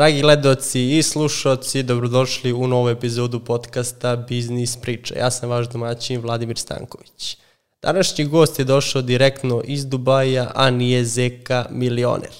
Dragi gledoci i slušalci, dobrodošli u novu epizodu podcasta Biznis priča. Ja sam vaš domaćin Vladimir Stanković. Današnji gost je došao direktno iz Dubaja, a nije Zeka milioner.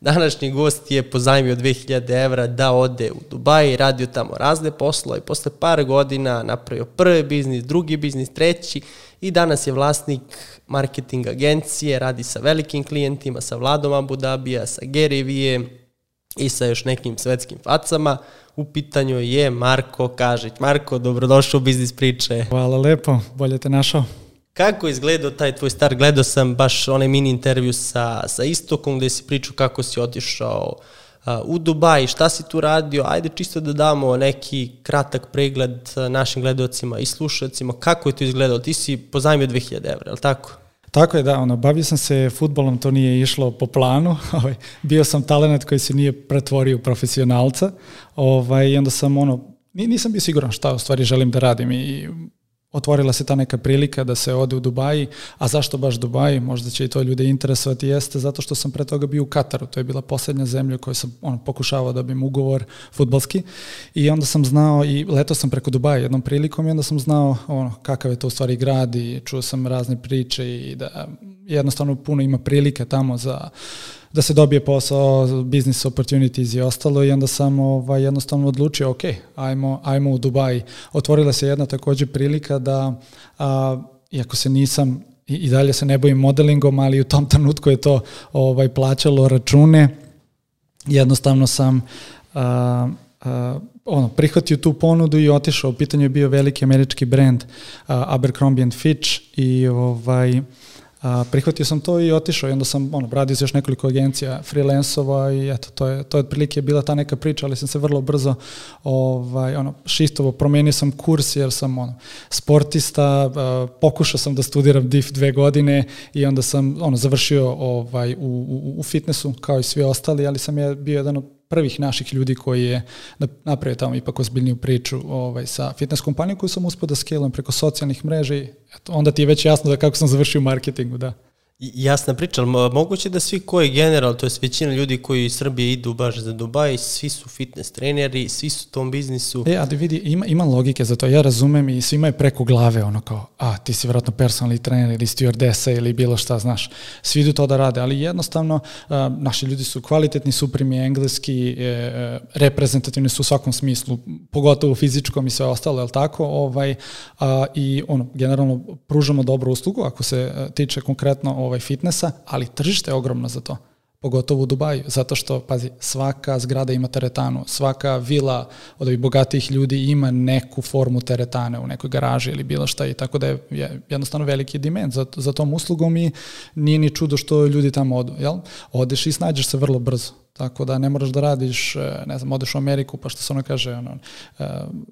Današnji gost je pozajmio 2000 evra da ode u Dubaj, radio tamo razne poslo i posle par godina napravio prvi biznis, drugi biznis, treći i danas je vlasnik marketing agencije, radi sa velikim klijentima, sa Vladom Abu Dhabija, sa Vee, i sa još nekim svetskim facama. U pitanju je Marko Kažić. Marko, dobrodošao u Biznis priče. Hvala lepo, bolje te našao. Kako izgledao taj tvoj star? Gledao sam baš onaj mini intervju sa, sa Istokom gde si pričao kako si otišao u Dubaj, šta si tu radio. Ajde čisto da damo neki kratak pregled našim gledocima i slušacima. Kako je to izgledalo? Ti si pozajmio 2000 evra, je li tako? Tako je, da, ono, bavio sam se futbolom, to nije išlo po planu, ovaj, bio sam talent koji se nije pretvorio u profesionalca, ovaj, i onda sam, ono, nisam bio siguran šta u stvari želim da radim i otvorila se ta neka prilika da se ode u Dubaji, a zašto baš Dubaji, možda će i to ljude interesovati, jeste zato što sam pre toga bio u Kataru, to je bila poslednja zemlja u kojoj sam ono, pokušavao da bim ugovor futbalski. I onda sam znao i leto sam preko Dubaja jednom prilikom i onda sam znao ono, kakav je to u stvari grad i čuo sam razne priče i da jednostavno puno ima prilike tamo za da se dobije posao, business opportunities i ostalo i onda sam ovaj, jednostavno odlučio, ok, ajmo, ajmo u Dubai. Otvorila se jedna takođe prilika da, a, iako se nisam i, i dalje se ne bojim modelingom, ali u tom trenutku je to ovaj plaćalo račune. Jednostavno sam a, a, ono, prihvatio tu ponudu i otišao. U pitanju je bio veliki američki brand uh, Abercrombie Fitch i ovaj, A, prihvatio sam to i otišao i onda sam ono, radio za još nekoliko agencija freelancova i eto, to je, to je otprilike bila ta neka priča, ali sam se vrlo brzo ovaj, ono, šistovo, promenio sam kurs jer sam ono, sportista, a, pokušao sam da studiram DIF dve godine i onda sam ono, završio ovaj, u, u, u fitnessu kao i svi ostali, ali sam je bio jedan od prvih naših ljudi koji je napravio tamo ipak ozbiljniju priču ovaj, sa fitness kompanijom koju sam uspio da skelujem preko socijalnih mreža i eto, onda ti je već jasno da kako sam završio u marketingu, da. Jasna priča, ali moguće da svi koji general, to je većina ljudi koji iz Srbije idu baš za Dubaj, svi su fitness treneri, svi su u tom biznisu. E, a da vidi, ima, ima logike za to, ja razumem i svima je preko glave ono kao, a ti si vjerojatno personalni trener ili stewardesa ili bilo šta, znaš, svi idu to da rade, ali jednostavno naši ljudi su kvalitetni, suprimi engleski, e, e, reprezentativni su u svakom smislu, pogotovo u fizičkom i sve ostalo, je tako? Ovaj, a, I ono, generalno pružamo dobru uslugu, ako se a, tiče konkretno ovaj fitnessa, ali tržište je ogromno za to pogotovo u Dubaju, zato što, pazi, svaka zgrada ima teretanu, svaka vila od ovih bogatih ljudi ima neku formu teretane u nekoj garaži ili bilo šta i tako da je jednostavno veliki diment za, za tom uslugom i nije ni čudo što ljudi tamo odu, jel? Odeš i snađeš se vrlo brzo. Tako da ne moraš da radiš, e, ne znam, odeš u Ameriku pa što se ono kaže, ono, e,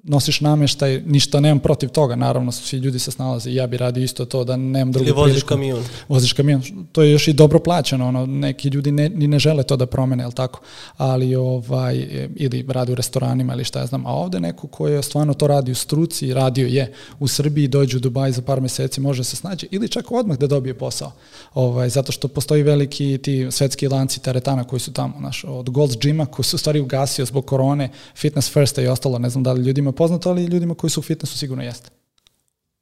nosiš nameštaj, ništa nemam protiv toga, naravno svi ljudi se snalaze i ja bi radio isto to da nemam drugu priliku. Ili voziš kamion. Voziš kamion, to je još i dobro plaćeno, ono, neki ljudi ne, ni ne žele to da promene, jel tako, ali ovaj, e, ili radi u restoranima ili šta ja znam, a ovde neko ko je stvarno to radi u struci, radio je u Srbiji, dođe u Dubaj za par meseci, može se snaći ili čak odmah da dobije posao, ovaj, zato što postoji veliki ti svetski lanci teretana koji su tamo, naš, od Gold's Gyma koji su u stvari ugasio zbog korone, Fitness First i ostalo, ne znam da li ljudima poznato, ali ljudima koji su u fitnessu sigurno jeste.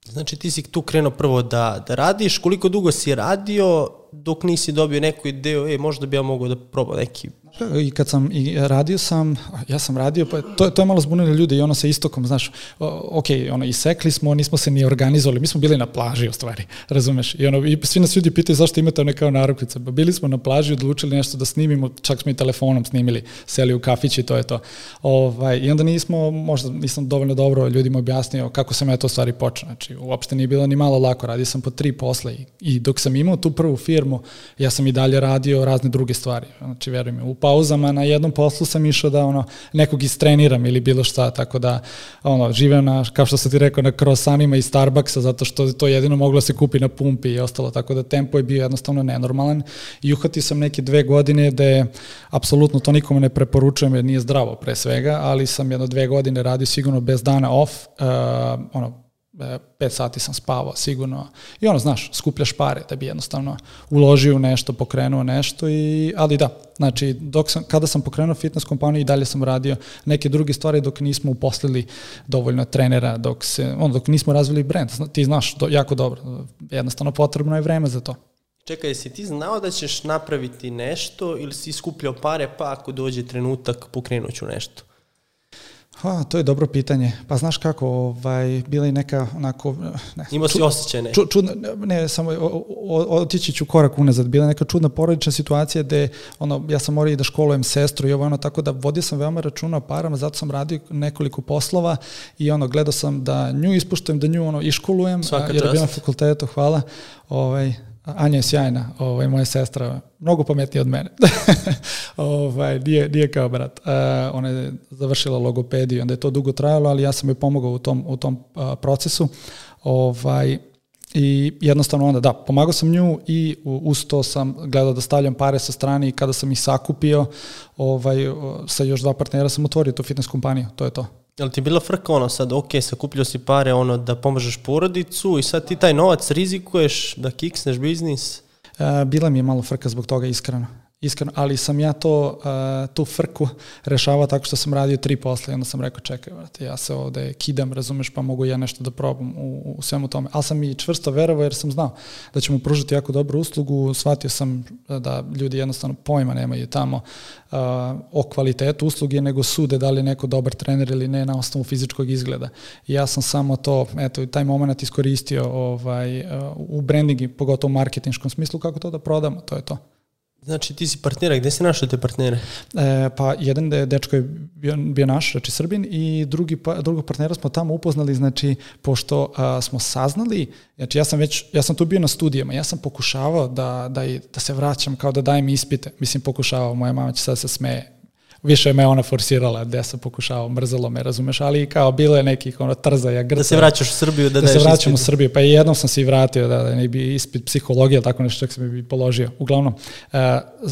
Znači ti si tu krenuo prvo da, da radiš, koliko dugo si radio dok nisi dobio neku ideju, e, možda bi ja mogao da probam neki I kad sam i radio sam, ja sam radio, pa to, to je malo zbunilo ljudi i ono sa istokom, znaš, ok, ono, isekli smo, nismo se ni organizovali, mi smo bili na plaži u stvari, razumeš, i ono, i svi nas ljudi pitaju zašto imate one kao narukvice, pa bili smo na plaži, odlučili nešto da snimimo, čak smo i telefonom snimili, seli u kafić i to je to. Ovaj, I onda nismo, možda nisam dovoljno dobro ljudima objasnio kako sam ja to stvari počeo, znači, uopšte nije bilo ni malo lako, radio sam po tri posle i, i dok sam imao tu prvu firmu, ja sam i dalje radio razne druge stvari, znači, verujem, u pauzama na jednom poslu sam išao da ono nekog istreniram ili bilo šta, tako da ono živem na kao što sam ti rekao na krosanima i Starbucksa zato što to jedino moglo se kupi na pumpi i ostalo, tako da tempo je bio jednostavno nenormalan. I uhvatio sam neke dve godine da je apsolutno to nikome ne preporučujem jer nije zdravo pre svega, ali sam jedno dve godine radio sigurno bez dana off, uh, ono e, pet sati sam spavao sigurno i ono, znaš, skupljaš pare da bi jednostavno uložio u nešto, pokrenuo nešto i, ali da, znači, dok sam, kada sam pokrenuo fitness kompaniju i dalje sam radio neke druge stvari dok nismo uposlili dovoljno trenera, dok se, ono, dok nismo razvili brand, ti znaš do, jako dobro, jednostavno potrebno je vreme za to. Čekaj, si ti znao da ćeš napraviti nešto ili si skupljao pare pa ako dođe trenutak pokrenut ću nešto? Ha, to je dobro pitanje. Pa znaš kako, ovaj, bila je neka onako... Ne, Imao si osjećaj, ne? Ču, čudna, ne, samo otići ću korak unazad. Bila je neka čudna porodična situacija gde ono, ja sam morao i da školujem sestru i ovo ono, tako da vodio sam veoma računa o parama, zato sam radio nekoliko poslova i ono, gledao sam da nju ispuštujem, da nju ono, iškolujem, Svaka jer je bila na fakultetu, hvala. Ovaj, Anja je sjajna, ovaj, moja sestra, mnogo pametnija od mene. ovaj, nije, nije kao brat. Uh, ona je završila logopediju, onda je to dugo trajalo, ali ja sam joj pomogao u tom, u tom uh, procesu. Ovaj, I jednostavno onda, da, pomagao sam nju i uz to sam gledao da stavljam pare sa strane i kada sam ih sakupio, ovaj, sa još dva partnera sam otvorio tu fitness kompaniju, to je to. Jel ti bila frka ono sad, ok, sakupljao si pare ono da pomažeš porodicu i sad ti taj novac rizikuješ da kiksneš biznis? Bila mi je malo frka zbog toga iskreno iskreno, ali sam ja to, uh, tu frku rešavao tako što sam radio tri posle i onda sam rekao čekaj, vrati, ja se ovde kidam, razumeš, pa mogu ja nešto da probam u, u svemu tome. Ali sam i čvrsto verovao jer sam znao da ćemo pružiti jako dobru uslugu, shvatio sam da ljudi jednostavno pojma nemaju tamo uh, o kvalitetu usluge, nego sude da li je neko dobar trener ili ne na osnovu fizičkog izgleda. I ja sam samo to, eto, taj moment iskoristio ovaj, uh, u brandingu, pogotovo u marketinškom smislu, kako to da prodamo, to je to. Znači ti si partnera, gde si našao te partnere? E, pa jedan de, dečko je bio, bio naš, znači Srbin i drugi, pa, drugog partnera smo tamo upoznali, znači pošto a, smo saznali, znači ja sam već, ja sam tu bio na studijama, ja sam pokušavao da, da, da se vraćam kao da dajem ispite, mislim pokušavao, moja mama će sad se smeje, više me ona forsirala, gde sam pokušao, mrzalo me, razumeš, ali kao bilo je nekih ono trzaja, grca. Da se vraćaš u Srbiju, da, da se vraćam u Srbiju, pa i jednom sam se i vratio, da, da ne bi ispit psihologija, tako nešto čak sam bi položio. Uglavnom, uh,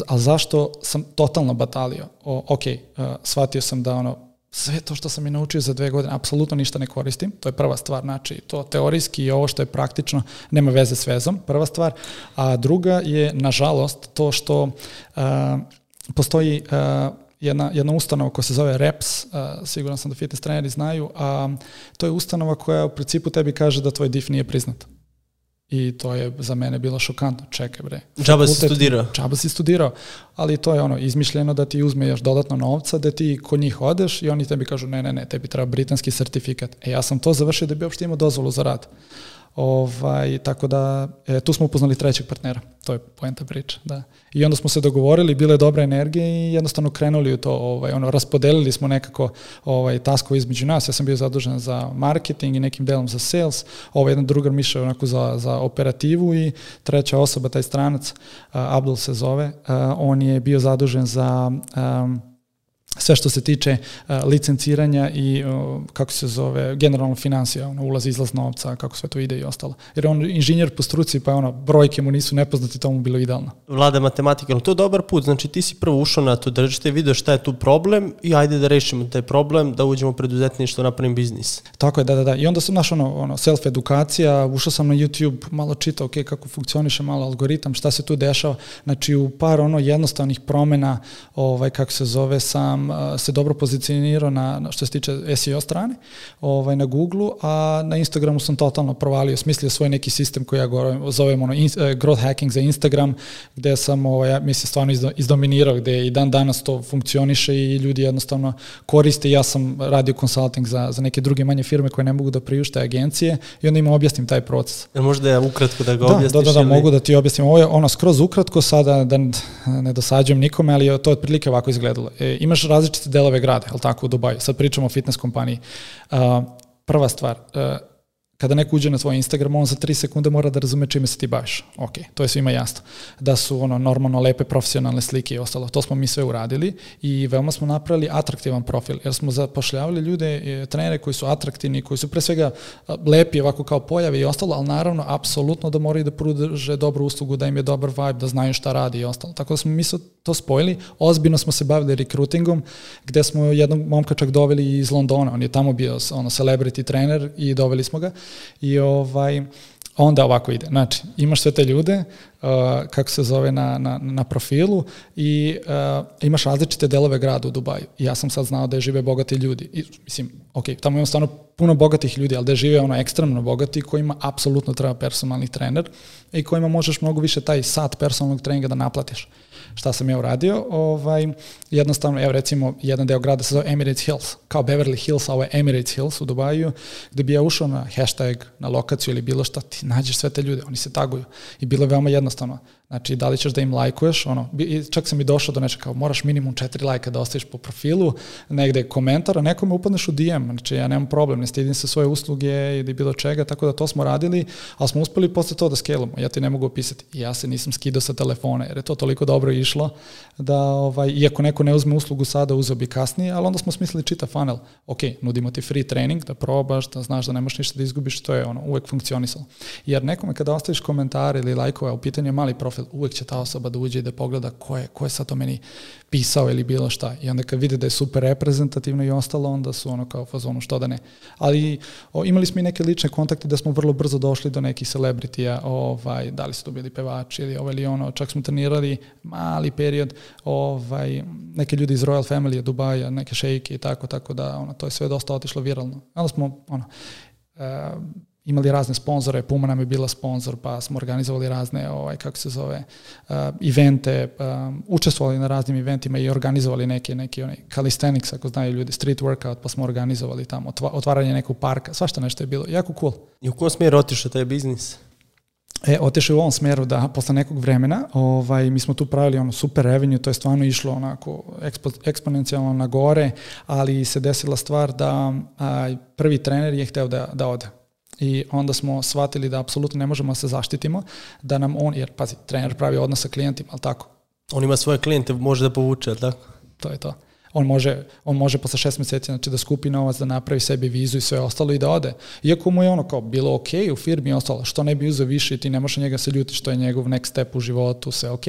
ali zašto sam totalno batalio? O, ok, uh, shvatio sam da ono, sve to što sam i naučio za dve godine, apsolutno ništa ne koristim, to je prva stvar, znači to teorijski i ovo što je praktično nema veze s vezom, prva stvar, a druga je, nažalost, to što uh, postoji uh, jedna, jedna ustanova koja se zove REPS, uh, siguran sam da fitness treneri znaju, a to je ustanova koja u principu tebi kaže da tvoj DIF nije priznat. I to je za mene bilo šokantno. Čekaj bre. Džaba si studirao. Džaba si studirao. Ali to je ono, izmišljeno da ti uzme još dodatno novca, da ti kod njih odeš i oni tebi kažu ne, ne, ne, tebi treba britanski sertifikat. E ja sam to završio da bi uopšte imao dozvolu za rad. Ovaj, tako da, e, tu smo upoznali trećeg partnera. To je poenta priča, da. I onda smo se dogovorili, bile dobre energije i jednostavno krenuli u to, ovaj, ono, raspodelili smo nekako ovaj, taskove između nas. Ja sam bio zadužen za marketing i nekim delom za sales, ovaj jedan drugar Miša onako za, za operativu i treća osoba, taj stranac, uh, Abdul se zove, uh, on je bio zadužen za um, sve što se tiče uh, licenciranja i uh, kako se zove generalno financija, ono ulaz izlaz novca, kako sve to ide i ostalo. Jer on inženjer po struci, pa ono brojke mu nisu nepoznati, to mu bilo idealno. Vlada matematika, to je dobar put, znači ti si prvo ušao na to tržište, video šta je tu problem i ajde da rešimo taj problem, da uđemo u preduzetništvo, napravim biznis. Tako je, da, da, da. I onda sam našao ono, ono self edukacija, ušao sam na YouTube, malo čitao, ok, kako funkcioniše malo algoritam, šta se tu dešava. Znači u par ono jednostavnih promena, ovaj kako se zove sam se dobro pozicionirao na, što se tiče SEO strane, ovaj, na Google, a na Instagramu sam totalno provalio, smislio svoj neki sistem koji ja zovem ono, in, uh, growth hacking za Instagram, gde sam, ovaj, ja mislim, stvarno izdo, izdominirao, gde i dan danas to funkcioniše i ljudi jednostavno koriste. Ja sam radio consulting za, za neke druge manje firme koje ne mogu da priušte agencije i onda im objasnim taj proces. Jel možda ja ukratko da ga da, objasniš? Da, da, da, ili... mogu da ti objasnim. Ovo je ono skroz ukratko sada, da ne dosađujem nikome, ali to je otprilike ovako izgledalo. E, imaš različite delove grada, je tako, u Dubaju. Sad pričamo o fitness kompaniji. Uh, prva stvar, uh, kada neko uđe na tvoj Instagram, on za 3 sekunde mora da razume čime se ti baviš. Ok, to je svima jasno. Da su ono normalno lepe profesionalne slike i ostalo. To smo mi sve uradili i veoma smo napravili atraktivan profil, jer smo zapošljavali ljude, e, trenere koji su atraktivni, koji su pre svega lepi ovako kao pojave i ostalo, ali naravno apsolutno da moraju da pruže dobru uslugu, da im je dobar vibe, da znaju šta radi i ostalo. Tako da smo mi to spojili. Ozbiljno smo se bavili rekrutingom, gde smo jednog momka čak doveli iz Londona. On je tamo bio ono celebrity trener i doveli smo ga i ovaj, onda ovako ide. Znači, imaš sve te ljude, kako se zove na, na, na profilu i uh, imaš različite delove grada u Dubaju. Ja sam sad znao da je žive bogati ljudi. I, mislim, ok, tamo imamo stvarno puno bogatih ljudi, ali da žive ono ekstremno bogati kojima apsolutno treba personalni trener i kojima možeš mnogo više taj sat personalnog treninga da naplatiš. Šta sam ja uradio? Ovaj, jednostavno, evo recimo, jedan deo grada se zove Emirates Hills, kao Beverly Hills, a ovo je Emirates Hills u Dubaju, gde bi ja ušao na hashtag, na lokaciju ili bilo šta, ti nađeš sve te ljude, oni se taguju. I bilo je veoma jednostavno. Znači, da li ćeš da im lajkuješ, ono, čak sam i došao do nečega, kao moraš minimum četiri lajka da ostaviš po profilu, negde komentar, a nekome upadneš u DM, znači ja nemam problem, ne stidim se svoje usluge ili bilo čega, tako da to smo radili, ali smo uspeli posle to da skelamo, ja ti ne mogu opisati, ja se nisam skidao sa telefona, jer je to toliko dobro išlo, da, ovaj, iako neko ne uzme uslugu sada, uzeo bi kasnije, ali onda smo smislili čita funnel, ok, nudimo ti free trening, da probaš, da znaš da nemaš ništa da izgubiš, to je ono, uvek funkcionisalo. Jer nekome kada ostaviš komentare ili lajkove, u pitanju je mali profil, uvek će ta osoba da uđe i da pogleda ko je, ko je sad to meni pisao ili bilo šta. I onda kad vide da je super reprezentativno i ostalo, onda su ono kao fazonu što da ne. Ali o, imali smo i neke lične kontakte da smo vrlo brzo došli do nekih celebritija, ovaj, da li su to bili pevači ili ovo ili ono, čak smo trenirali mali period, ovaj, neke ljudi iz Royal Family, Dubaja, neke šejke i tako, tako da ono, to je sve dosta otišlo viralno. Onda smo ono, uh, imali razne sponzore, Puma nam je bila sponsor, pa smo organizovali razne, ovaj, kako se zove, uh, evente, um, učestvovali na raznim eventima i organizovali neke, neki onaj calisthenics, ako znaju ljudi, street workout, pa smo organizovali tamo, otvaranje nekog parka, svašta nešto je bilo, jako cool. I u kom smjeru otišao taj biznis? E, otišao u ovom smeru da posle nekog vremena, ovaj, mi smo tu pravili ono super revenue, to je stvarno išlo onako ekspo, eksponencijalno na gore, ali se desila stvar da a, prvi trener je hteo da, da ode I onda smo shvatili da apsolutno ne možemo da se zaštitimo, da nam on, jer pazi, trener pravi odnos sa klijentima, ali tako? On ima svoje klijente, može da povuče, ali tako? To je to on može, on može posle šest meseci znači, da skupi novac, da napravi sebi vizu i sve ostalo i da ode. Iako mu je ono kao bilo ok u firmi i ostalo, što ne bi uzeo više i ti ne možeš njega se ljuti što je njegov next step u životu, sve ok.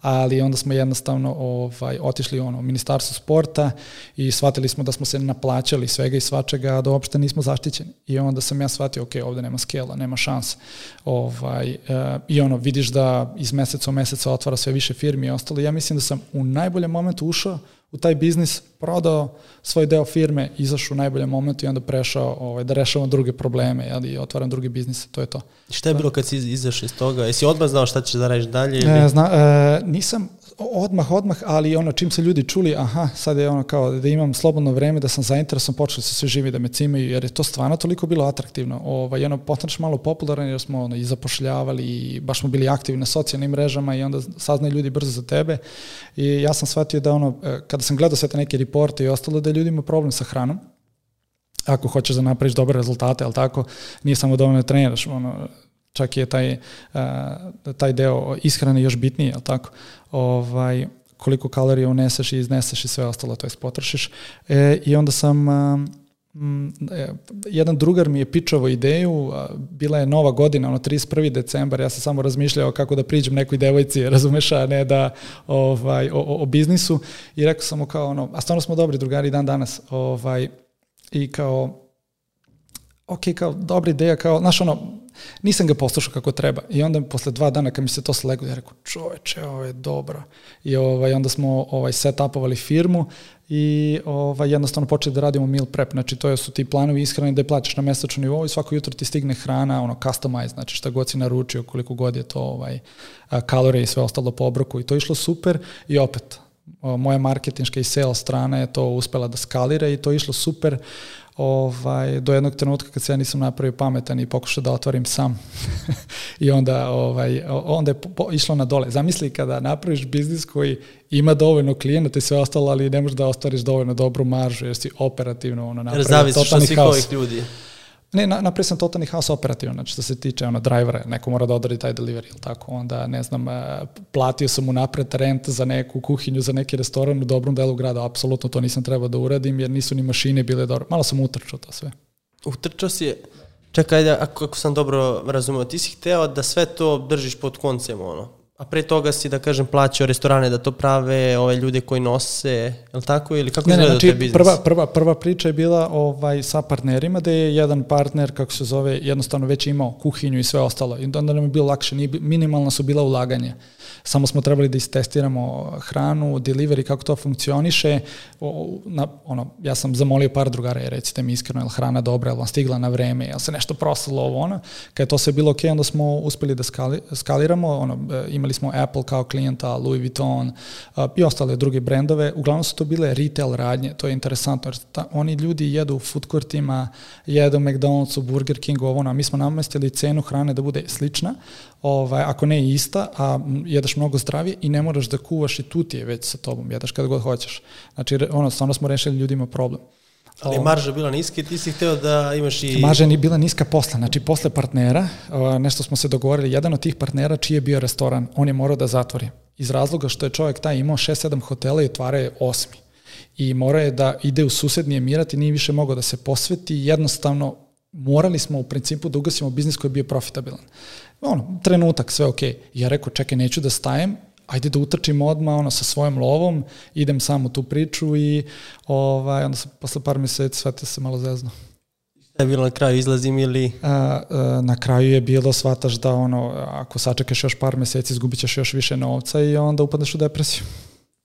Ali onda smo jednostavno ovaj, otišli ono, u ministarstvo sporta i shvatili smo da smo se naplaćali svega i svačega, da uopšte nismo zaštićeni. I onda sam ja shvatio, ok, ovde nema skela, nema šanse. Ovaj, uh, I ono, vidiš da iz meseca u meseca otvara sve više firmi i ostalo. Ja mislim da sam u najboljem momentu ušao u taj biznis, prodao svoj deo firme, izašao u najboljem momentu i onda prešao ovaj, da rešavam druge probleme jel, i otvaram drugi biznis, to je to. I šta je bilo kad si izašao iz toga? Jesi odmah znao šta ćeš da radiš dalje? Ili? E, zna, e, nisam, odmah, odmah, ali ono čim se ljudi čuli, aha, sad je ono kao da imam slobodno vreme, da sam zainteresovan, počeli se svi živi da me cimaju, jer je to stvarno toliko bilo atraktivno. Ovaj, ono, postaneš malo popularan jer smo ono, i zapošljavali i baš smo bili aktivni na socijalnim mrežama i onda saznaju ljudi brzo za tebe. I ja sam shvatio da ono, e, kada sam gledao sve te neke reporte i ostalo, da ljudi imaju problem sa hranom, ako hoćeš da napraviš dobre rezultate, ali tako, nije samo dovoljno da treniraš, ono, čak je taj, uh, taj deo ishrane još bitniji, ali tako? Ovaj, koliko kalorija uneseš i izneseš i sve ostalo, to je potrošiš. E, I onda sam, um, jedan drugar mi je pičavo ideju, bila je nova godina, ono 31. decembar, ja sam samo razmišljao kako da priđem nekoj devojci, razumeš, a ne da ovaj, o, o, o biznisu i rekao sam mu kao ono, a stvarno smo dobri drugari dan danas, ovaj, i kao, ok, kao dobra ideja, kao, znaš ono, nisam ga poslušao kako treba. I onda posle dva dana kad mi se to slego, ja rekao, čoveče, ovo je dobro. I ovaj, onda smo ovaj, set-upovali firmu i ovaj, jednostavno počeli da radimo meal prep. Znači, to su ti planovi ishrane da je plaćaš na mesečnom nivou i svako jutro ti stigne hrana, ono, customize, znači šta god si naručio, koliko god je to ovaj, kalorije i sve ostalo po obroku. I to išlo super i opet, moja marketinška i sales strana je to uspela da skalira i to išlo super ovaj, do jednog trenutka kad se ja nisam napravio pametan i pokušao da otvorim sam. I onda, ovaj, onda je po, išlo na dole. Zamisli kada napraviš biznis koji ima dovoljno klijenata i sve ostalo, ali ne možeš da ostvariš dovoljno dobru maržu jer si operativno ono, napravio zavisiš od svih ovih ljudi. Ne, na, napravio sam totalni haos operativno, znači što se tiče ono, drivera, neko mora da odradi taj delivery ili tako, onda ne znam, e, platio sam mu napred rent za neku kuhinju, za neki restoran u dobrom delu grada, apsolutno to nisam trebao da uradim jer nisu ni mašine bile dobro, malo sam utrčao to sve. Utrčao si, čekaj, ako, ako sam dobro razumeo, ti si hteo da sve to držiš pod koncem, ono, A pre toga si, da kažem, plaćao restorane da to prave, ove ljude koji nose, je li tako? Ili kako Ne, ne, izgleda znači taj biznis? prva, prva, prva priča je bila ovaj, sa partnerima, da je jedan partner, kako se zove, jednostavno već imao kuhinju i sve ostalo. I onda nam je bilo lakše, nije, minimalna su bila ulaganja. Samo smo trebali da istestiramo hranu, delivery, kako to funkcioniše. O, na, ono, ja sam zamolio par drugara, je, recite mi iskreno, je li hrana dobra, je li vam stigla na vreme, je li se nešto prosilo ovo, ono. Kad je to sve bilo ok, onda smo uspeli da skali, skaliramo, ono, e, imali smo Apple kao klijenta, Louis Vuitton a, i ostale druge brendove. Uglavnom su to bile retail radnje, to je interesantno, jer ta, oni ljudi jedu u food courtima, jedu u McDonald'su, Burger Kingu, ovo, a mi smo namestili cenu hrane da bude slična, ovaj, ako ne ista, a jedeš mnogo zdravije i ne moraš da kuvaš i tu ti je već sa tobom, jedeš kada god hoćeš. Znači, ono, stvarno smo rešili ljudima problem. Ali marža bila niska i ti si hteo da imaš i... Marža je bila niska posla, znači posle partnera, nešto smo se dogovorili, jedan od tih partnera čiji je bio restoran, on je morao da zatvori. Iz razloga što je čovjek taj imao 6-7 hotela i otvara je osmi. I morao je da ide u susedni emirat i nije više mogao da se posveti, jednostavno morali smo u principu da ugasimo biznis koji je bio profitabilan. Ono, trenutak, sve ok. Ja rekao, čekaj, neću da stajem, ajde da utrčim odmah ono, sa svojom lovom, idem sam u tu priču i ovaj, onda sam posle par meseci shvatio se malo zezno. Šta je bilo na kraju, izlazim ili... A, a, na kraju je bilo, shvataš da ono, ako sačekaš još par meseci, izgubit ćeš još više novca i onda upadneš u depresiju.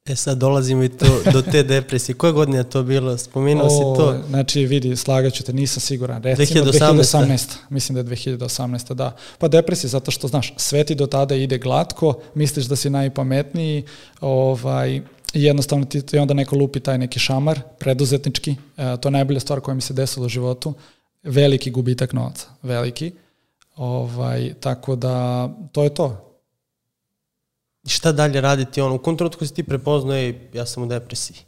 E sad dolazimo i to, do te depresije. Koje godine je to bilo? Spomenuo si to. Znači, vidi, slagaću te, nisam siguran. Recimo 2018. 2018. Mislim da je 2018. Da. Pa depresija, zato što, znaš, sve ti do tada ide glatko, misliš da si najpametniji, ovaj, i jednostavno ti, ti onda neko lupi taj neki šamar, preduzetnički, e, to je najbolja stvar koja mi se desila u životu, veliki gubitak novca, veliki, ovaj, tako da to je to. Šta dalje raditi? Ono, u kom trenutku si ti prepoznao, ej, ja sam u depresiji.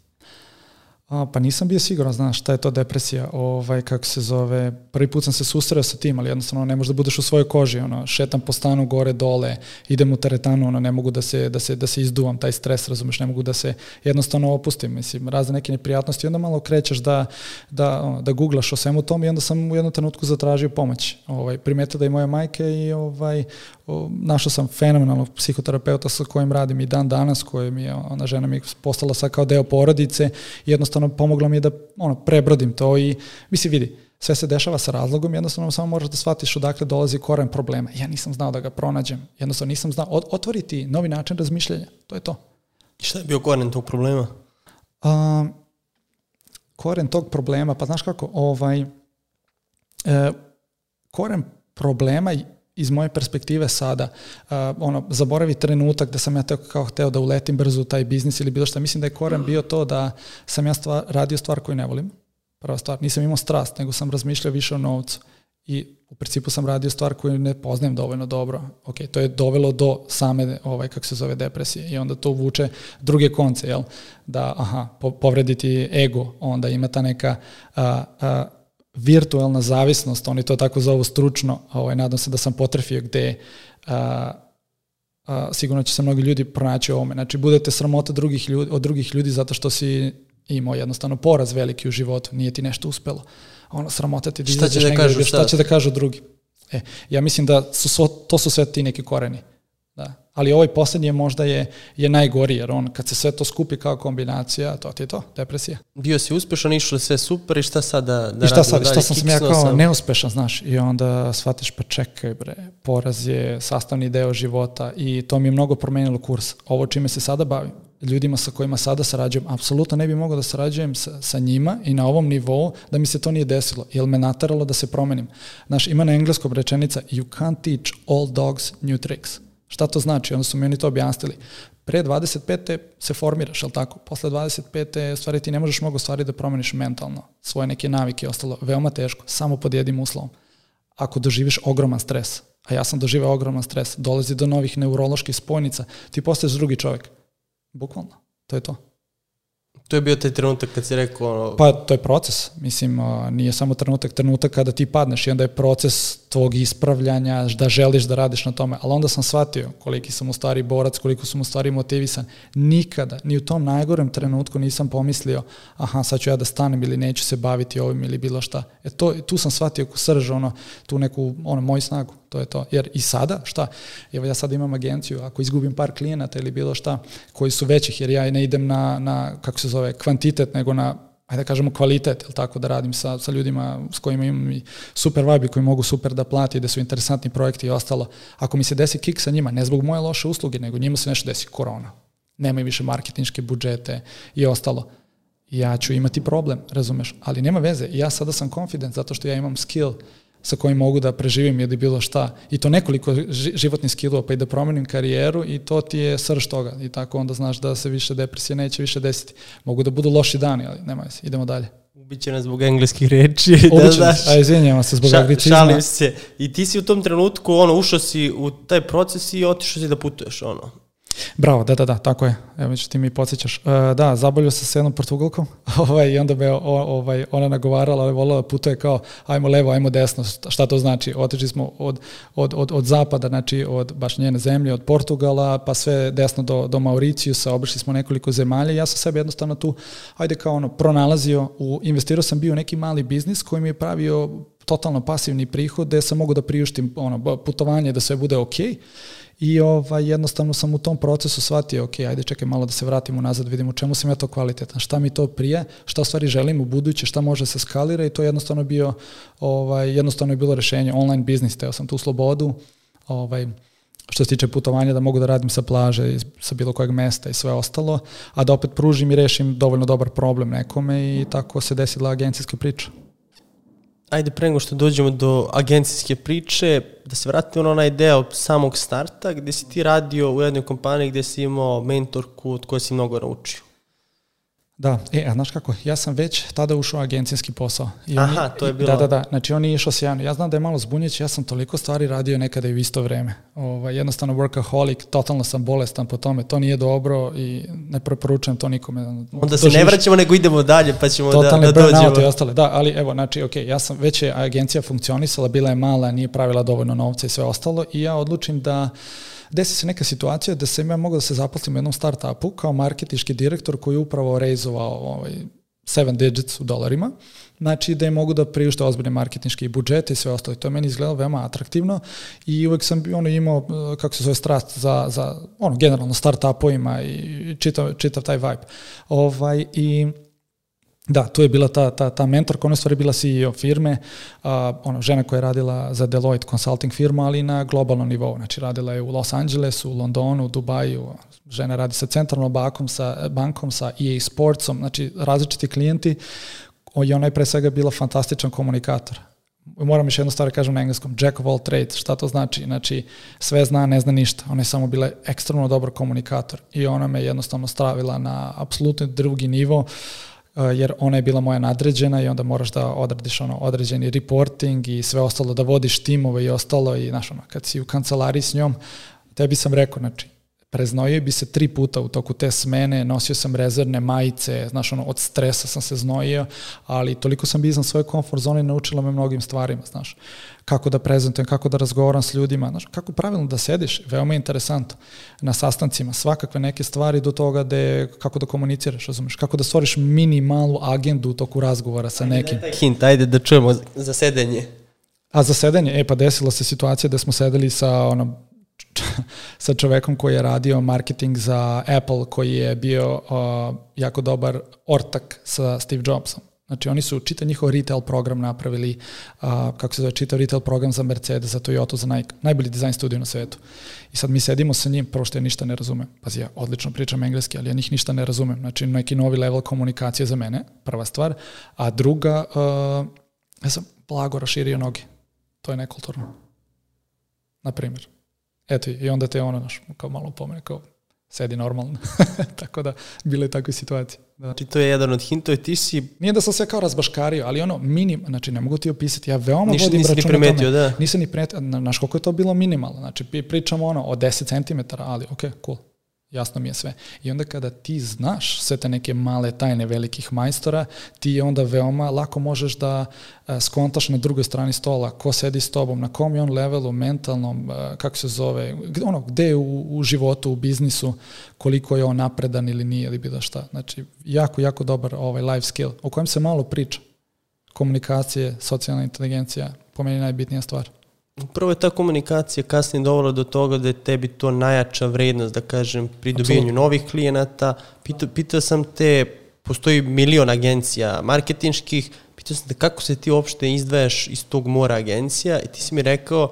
A, pa nisam bio siguran, znaš, šta je to depresija, ovaj, kako se zove, prvi put sam se susreo sa tim, ali jednostavno ne možeš da budeš u svojoj koži, ono, šetam po stanu gore, dole, idem u teretanu, ono, ne mogu da se, da se, da se izduvam, taj stres, razumeš, ne mogu da se jednostavno opustim, mislim, razne neke neprijatnosti, onda malo krećeš da, da, ono, da googlaš o svemu tom i onda sam u jednom trenutku zatražio pomoć, ovaj, primetio da je moja majka i ovaj, našao sam fenomenalnog psihoterapeuta sa kojim radim i dan danas, koja mi je, ona žena mi je postala sad kao deo porodice i jednostavno pomogla mi je da ono, prebrodim to i mislim vidi, sve se dešava sa razlogom, jednostavno samo moraš da shvatiš odakle dolazi koren problema. Ja nisam znao da ga pronađem, jednostavno nisam znao, otvoriti novi način razmišljanja, to je to. I šta je bio koren tog problema? A, koren tog problema, pa znaš kako, ovaj, e, koren problema iz moje perspektive sada, uh, ono, zaboravi trenutak da sam ja teo, kao hteo da uletim brzo u taj biznis ili bilo šta. Mislim da je koren bio to da sam ja stvar, radio stvar koju ne volim. Prva stvar, nisam imao strast, nego sam razmišljao više o novcu. I u principu sam radio stvar koju ne poznajem dovoljno dobro. Ok, to je dovelo do same, ovaj, kako se zove, depresije i onda to vuče druge konce, jel? Da, aha, po, povrediti ego, onda ima ta neka a, a, virtualna zavisnost, oni to tako zovu stručno, ovaj, nadam se da sam potrefio gde a, a, sigurno će se mnogi ljudi pronaći u ovome. Znači, budete sramota drugih ljudi, od drugih ljudi zato što si imao jednostavno poraz veliki u životu, nije ti nešto uspelo. Ono, sramota ti da Šta izađeš da negde, kažu šta sad? će da kažu drugi. E, ja mislim da su svo, to su sve ti neki koreni. Ali ovaj poslednji možda je, je najgori, jer on kad se sve to skupi kao kombinacija, to ti je to, depresija. Bio si uspešan, išlo je sve super i šta sad da, da I šta sad, šta sam sam ja kao sam. neuspešan, znaš, i onda shvatiš pa čekaj bre, poraz je sastavni deo života i to mi je mnogo promenilo kurs. Ovo čime se sada bavim, ljudima sa kojima sada sarađujem, apsolutno ne bi mogao da sarađujem sa, sa njima i na ovom nivou da mi se to nije desilo, jer me nataralo da se promenim. Znaš, ima na engleskom rečenica you can't teach all dogs new tricks. Šta to znači? Onda su mi oni to objasnili. Pre 25. se formiraš, ali tako? Posle 25. stvari ti ne možeš mnogo stvari da promeniš mentalno. Svoje neke navike i ostalo. Veoma teško. Samo pod jednim uslovom. Ako doživiš ogroman stres, a ja sam doživeo ogroman stres, dolazi do novih neuroloških spojnica, ti postaješ drugi čovjek. Bukvalno. To je to. To je bio taj trenutak kad si rekao, ono, Pa to je proces. Mislim, nije samo trenutak, trenutak kada ti padneš i onda je proces tvog ispravljanja, da želiš da radiš na tome, ali onda sam shvatio koliki sam u stvari borac, koliko sam u stvari motivisan. Nikada, ni u tom najgorem trenutku nisam pomislio, aha, sad ću ja da stanem ili neću se baviti ovim ili bilo šta. E to, tu sam shvatio srž, ono, tu neku, ono, moju snagu, to je to. Jer i sada, šta, evo ja sad imam agenciju, ako izgubim par klijenata ili bilo šta, koji su većih, jer ja ne idem na, na kako se zove, kvantitet, nego na ajde da kažemo kvalitet, ili tako da radim sa, sa ljudima s kojima imam i super vibe koji mogu super da plati, da su interesantni projekti i ostalo. Ako mi se desi kik sa njima, ne zbog moje loše usluge, nego njima se nešto desi korona. Nemaju više marketinške budžete i ostalo. Ja ću imati problem, razumeš, ali nema veze. Ja sada sam confident zato što ja imam skill sa kojim mogu da preživim ili bilo šta. I to nekoliko životnih skillova, pa i da promenim karijeru i to ti je srž toga. I tako onda znaš da se više depresije neće više desiti. Mogu da budu loši dani, ali nema se. Idemo dalje. Ubiće nas zbog engleskih reči. da, znaš, a izvinjamo se zbog anglicizma. Šalim se. I ti si u tom trenutku, ono, ušao si u taj proces i otišao si da putuješ, ono. Bravo, da, da, da, tako je. Evo ti mi podsjećaš. Uh, da, zaboljio sam se jednom portugalkom ovaj, i onda me o, ovaj, ona nagovarala, ali volila da putuje kao ajmo levo, ajmo desno. Šta to znači? Otišli smo od, od, od, od zapada, znači od baš njene zemlje, od Portugala, pa sve desno do, do Mauricijusa, obišli smo nekoliko zemalja i ja sam sebe jednostavno tu, ajde kao ono, pronalazio, u, investirao sam bio u neki mali biznis koji mi je pravio totalno pasivni prihod, gde sam mogu da priuštim ono, putovanje, da sve bude okej. Okay I ovaj, jednostavno sam u tom procesu shvatio, ok, ajde čekaj malo da se vratimo nazad, vidimo u čemu sam ja to kvalitetan, šta mi to prije, šta u stvari želim u buduće, šta može se skalira. I to je jednostavno bio, ovaj, jednostavno je bilo rešenje, online biznis, teo sam tu slobodu, ovaj, što se tiče putovanja da mogu da radim sa plaže, sa bilo kojeg mesta i sve ostalo, a da opet pružim i rešim dovoljno dobar problem nekome i tako se desila agencijska priča ajde pre nego što dođemo do agencijske priče, da se vratimo na onaj deo samog starta gde si ti radio u jednoj kompaniji gde si imao mentorku od koje si mnogo naučio. Da, e, a znaš kako, ja sam već tada ušao u agencijski posao. I Aha, oni, to je bilo... Da, da, da, znači on je išao sjajno. Ja znam da je malo zbunjeć, ja sam toliko stvari radio nekada i u isto vreme. Ovaj, jednostavno workaholic, totalno sam bolestan po tome, to nije dobro i ne preporučujem to nikome. Onda se ne vraćamo, nego idemo dalje, pa ćemo Totalni da, da dođemo. I ostale, da, ali evo, znači, ok, ja sam, već je agencija funkcionisala, bila je mala, nije pravila dovoljno novca i sve ostalo i ja odlučim da desi se neka situacija da sam ja mogao da se zaposlim u jednom startupu kao marketički direktor koji je upravo reizovao ovaj, seven digits u dolarima, znači da je mogu da priušte ozbiljne marketinške budžete i sve ostalo. To je meni izgledalo veoma atraktivno i uvek sam ono, imao, kako se zove, strast za, za ono, generalno startupovima i čitav, čitav taj vibe. Ovaj, I Da, tu je bila ta, ta, ta mentorka, ona stvari bila CEO firme, a, ono, žena koja je radila za Deloitte consulting firma, ali na globalnom nivou. Znači, radila je u Los Angelesu, u Londonu, u Dubaju, žena radi sa centralnom bankom, sa, bankom, sa EA Sportsom, znači različiti klijenti i ona je pre svega bila fantastičan komunikator. Moram još jednu stvar da kažem na engleskom, jack of all trades, šta to znači? Znači, sve zna, ne zna ništa. Ona je samo bila ekstremno dobar komunikator i ona me jednostavno stravila na apsolutno drugi nivo. Uh, jer ona je bila moja nadređena i onda moraš da odradiš ono određeni reporting i sve ostalo, da vodiš timove i ostalo i znaš ono, kad si u kancelariji s njom, tebi sam rekao, znači, preznojio bi se tri puta u toku te smene, nosio sam rezervne majice, znaš, ono, od stresa sam se znojio, ali toliko sam bio iznad svoje komfort zone i naučila me mnogim stvarima, znaš, kako da prezentujem, kako da razgovaram s ljudima, znaš, kako pravilno da sediš, veoma interesantno, na sastancima, svakakve neke stvari do toga da kako da komuniciraš, razumeš, kako da stvoriš minimalnu agendu u toku razgovora sa nekim. Ajde, hint, ajde da čujemo za sedenje. A za sedenje, e pa desila se situacija da smo sedeli sa ono, sa čovekom koji je radio marketing za Apple, koji je bio uh, jako dobar ortak sa Steve Jobsom. Znači oni su čitav njihov retail program napravili, uh, kako se zove, čitav retail program za Mercedes, za Toyota, za Nike, najbolji dizajn studio na svetu. I sad mi sedimo sa njim, prvo što ja ništa ne razumem. Pazi, ja odlično pričam engleski, ali ja njih ništa ne razumem. Znači neki novi level komunikacije za mene, prva stvar. A druga, uh, ja sam blago raširio noge. To je nekulturno. Na primjer. Eto, i onda te ono, naš, kao malo pomene, kao sedi normalno. Tako da, bile je takve situacije. Da. Znači, to je jedan od hintova, ti si... Nije da sam se kao razbaškario, ali ono, minim, znači, ne mogu ti opisati, ja veoma Ništa vodim računa nisi ni primetio, da. Nisam ni primetio, znaš koliko je to bilo minimalno, znači, pričamo ono, o 10 cm, ali ok, cool. Jasno mi je sve. I onda kada ti znaš sve te neke male tajne velikih majstora, ti onda veoma lako možeš da a, skontaš na drugoj strani stola ko sedi s tobom, na kom je on levelu, mentalnom, a, kako se zove, ono, gde je u, u životu, u biznisu, koliko je on napredan ili nije ili bilo šta. Znači, jako, jako dobar ovaj life skill, o kojem se malo priča. Komunikacije, socijalna inteligencija, po meni najbitnija stvar. Prvo je ta komunikacija kasnije dovela do toga da je tebi to najjača vrednost, da kažem, pri dobijanju novih klijenata. Pitao, pitao sam te, postoji milion agencija marketinških, pitao sam te kako se ti uopšte izdvajaš iz tog mora agencija i ti si mi rekao,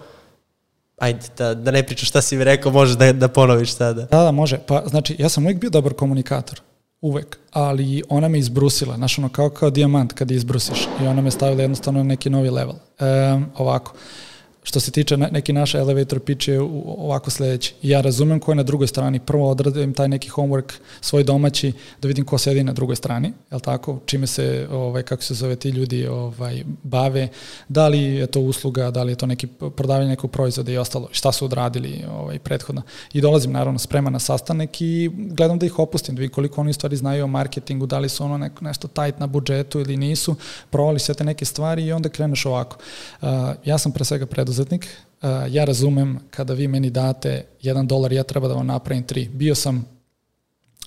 ajde, da, da ne pričaš šta si mi rekao, možeš da, da ponoviš sada. Da, da, može. Pa, znači, ja sam uvijek bio dobar komunikator. Uvek. Ali ona me izbrusila. Znaš, ono, kao, kao dijamant kad je izbrusiš. I ona me stavila jednostavno na neki novi level. Um, ovako. Uh, Što se tiče neki naš elevator pitch je ovako sledeći. Ja razumem ko je na drugoj strani. Prvo odradim taj neki homework svoj domaći da vidim ko sedi na drugoj strani, je tako? Čime se, ovaj, kako se zove, ti ljudi ovaj, bave. Da li je to usluga, da li je to neki prodavanje nekog proizvoda i ostalo. Šta su odradili ovaj, prethodno. I dolazim naravno spreman na sastanak i gledam da ih opustim, da vidim koliko oni stvari znaju o marketingu, da li su ono neko, nešto tight na budžetu ili nisu. Provali sve te neke stvari i onda kreneš ovako. Uh, ja sam pre svega preduz preduzetnik, ja razumem kada vi meni date jedan dolar, ja treba da vam napravim tri. Bio sam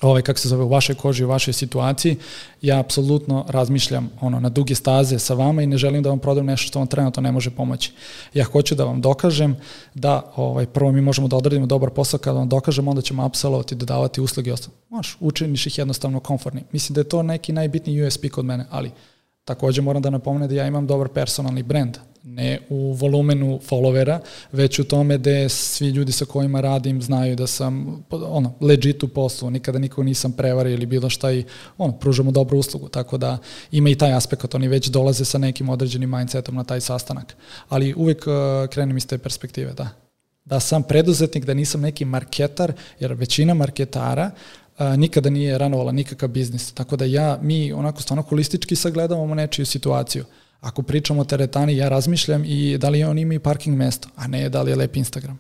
ovaj, kako se zove, u vašoj koži, u vašoj situaciji, ja apsolutno razmišljam ono, na duge staze sa vama i ne želim da vam prodam nešto što vam trenutno ne može pomoći. Ja hoću da vam dokažem da ovaj, prvo mi možemo da odradimo dobar posao, kada vam dokažem, onda ćemo upsellovati, dodavati usluge i ostalo. Možeš, učiniš ih jednostavno komfortni. Mislim da je to neki najbitniji USP kod mene, ali takođe moram da napomene da ja imam dobar personalni brand, ne u volumenu followera, već u tome da svi ljudi sa kojima radim znaju da sam ono, legit u poslu, nikada nikog nisam prevario ili bilo šta i ono, pružamo dobru uslugu, tako da ima i taj aspekt, oni već dolaze sa nekim određenim mindsetom na taj sastanak. Ali uvek uh, krenem iz te perspektive, da. Da sam preduzetnik, da nisam neki marketar, jer većina marketara a, nikada nije ranovala nikakav biznis. Tako da ja, mi onako stvarno holistički sagledavamo nečiju situaciju. Ako pričamo o teretani, ja razmišljam i da li on ima i parking mesto, a ne da li je lep Instagram.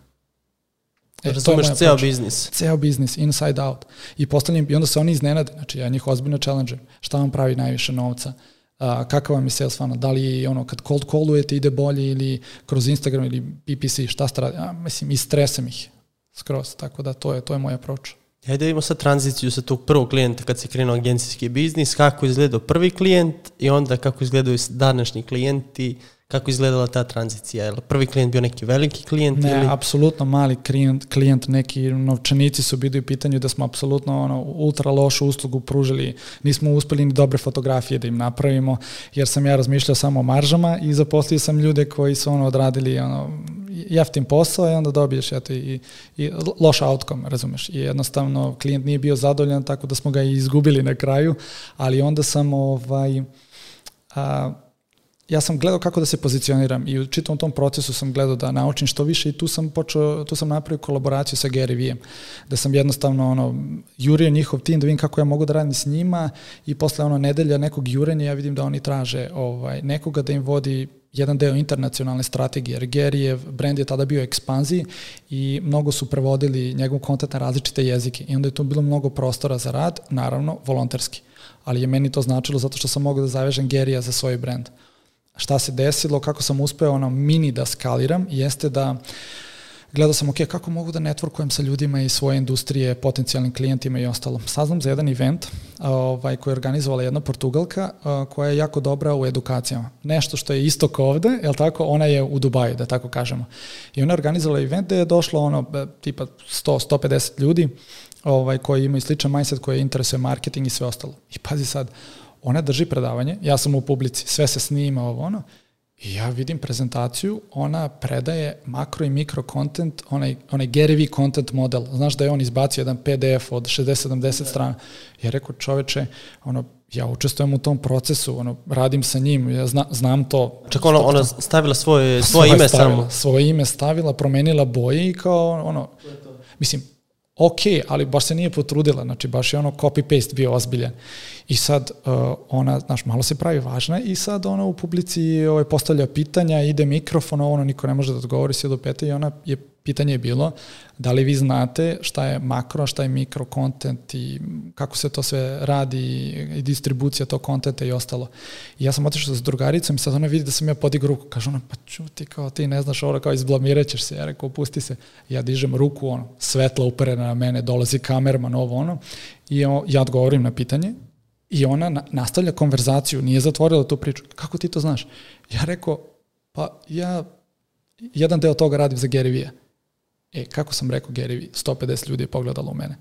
E, Razumeš to ceo biznis. Ceo biznis, inside out. I postavljam, i onda se oni iznenade, znači ja njih ozbiljno challenge Šta vam pravi najviše novca? A, kakav vam je sales funnel? Da li ono, kad cold callujete ide bolje ili kroz Instagram ili PPC, šta ste radi? A, mislim, istresem ih skroz, tako da to je, to je moj approach. Hajde da imamo sad tranziciju sa tog prvog klijenta kad se krenuo agencijski biznis, kako izgledao prvi klijent i onda kako izgledaju današnji klijenti, kako izgledala ta tranzicija? Je prvi klijent bio neki veliki klijent? Ne, ili? apsolutno mali klijent, klijent, neki novčanici su bili u pitanju da smo apsolutno ono, ultra lošu uslugu pružili, nismo uspeli ni dobre fotografije da im napravimo, jer sam ja razmišljao samo o maržama i zaposlio sam ljude koji su ono odradili ono, jeftin posao i onda dobiješ eto, i, i loš outcome, razumeš. I jednostavno klijent nije bio zadovoljan, tako da smo ga i izgubili na kraju, ali onda sam ovaj, a, ja sam gledao kako da se pozicioniram i u čitavom tom procesu sam gledao da naučim što više i tu sam počeo, tu sam napravio kolaboraciju sa Gary Vijem, da sam jednostavno ono, jurio njihov tim da vidim kako ja mogu da radim s njima i posle ono nedelja nekog jurenja ja vidim da oni traže ovaj, nekoga da im vodi jedan deo internacionalne strategije, jer Gerijev brand je tada bio ekspanziji i mnogo su prevodili njegov kontent na različite jezike i onda je tu bilo mnogo prostora za rad, naravno volonterski. Ali je meni to značilo zato što sam mogao da zavežem Gerija za svoj brand. Šta se desilo, kako sam uspeo ono mini da skaliram, jeste da uh, gledao sam, ok, kako mogu da networkujem sa ljudima iz svoje industrije, potencijalnim klijentima i ostalo. Saznam za jedan event ovaj, koji je organizovala jedna Portugalka koja je jako dobra u edukacijama. Nešto što je isto kao ovde, je tako, ona je u Dubaju, da tako kažemo. I ona je organizovala event gde je došlo ono, e, tipa 100-150 ljudi ovaj, koji imaju sličan mindset, koji interesuje marketing i sve ostalo. I pazi sad, ona drži predavanje, ja sam u publici, sve se snima, ovo ono, I ja vidim prezentaciju, ona predaje makro i mikro content, onaj, onaj Gary V content model. Znaš da je on izbacio jedan PDF od 60-70 strana. Ja rekao, čoveče, ono, ja učestvujem u tom procesu, ono, radim sa njim, ja zna, znam to. Čak ona, ona stavila svoje, svoje ime stavila, samo. Svoje ime stavila, promenila boje i kao, ono, mislim, ok, ali baš se nije potrudila, znači baš je ono copy-paste bio ozbiljan. I sad uh, ona, znaš, malo se pravi važna i sad ona u publici ovaj, postavlja pitanja, ide mikrofon, ono niko ne može da odgovori sve do pete i ona je pitanje je bilo da li vi znate šta je makro, šta je mikro content i kako se to sve radi i distribucija tog kontenta i ostalo. I ja sam otišao sa drugaricom i sad ona vidi da sam ja podigao ruku. Kaže ona, pa čuti, kao ti ne znaš ovo, kao izblamirat ćeš se. Ja rekao, pusti se. Ja dižem ruku, ono, svetla uperena na mene, dolazi kamerman, ovo ono. I ja odgovorim na pitanje i ona nastavlja konverzaciju, nije zatvorila tu priču. Kako ti to znaš? Ja rekao, pa ja jedan deo toga radim za Gary Vee. E, kako sam rekao Gary Vee, 150 ljudi je pogledalo u mene.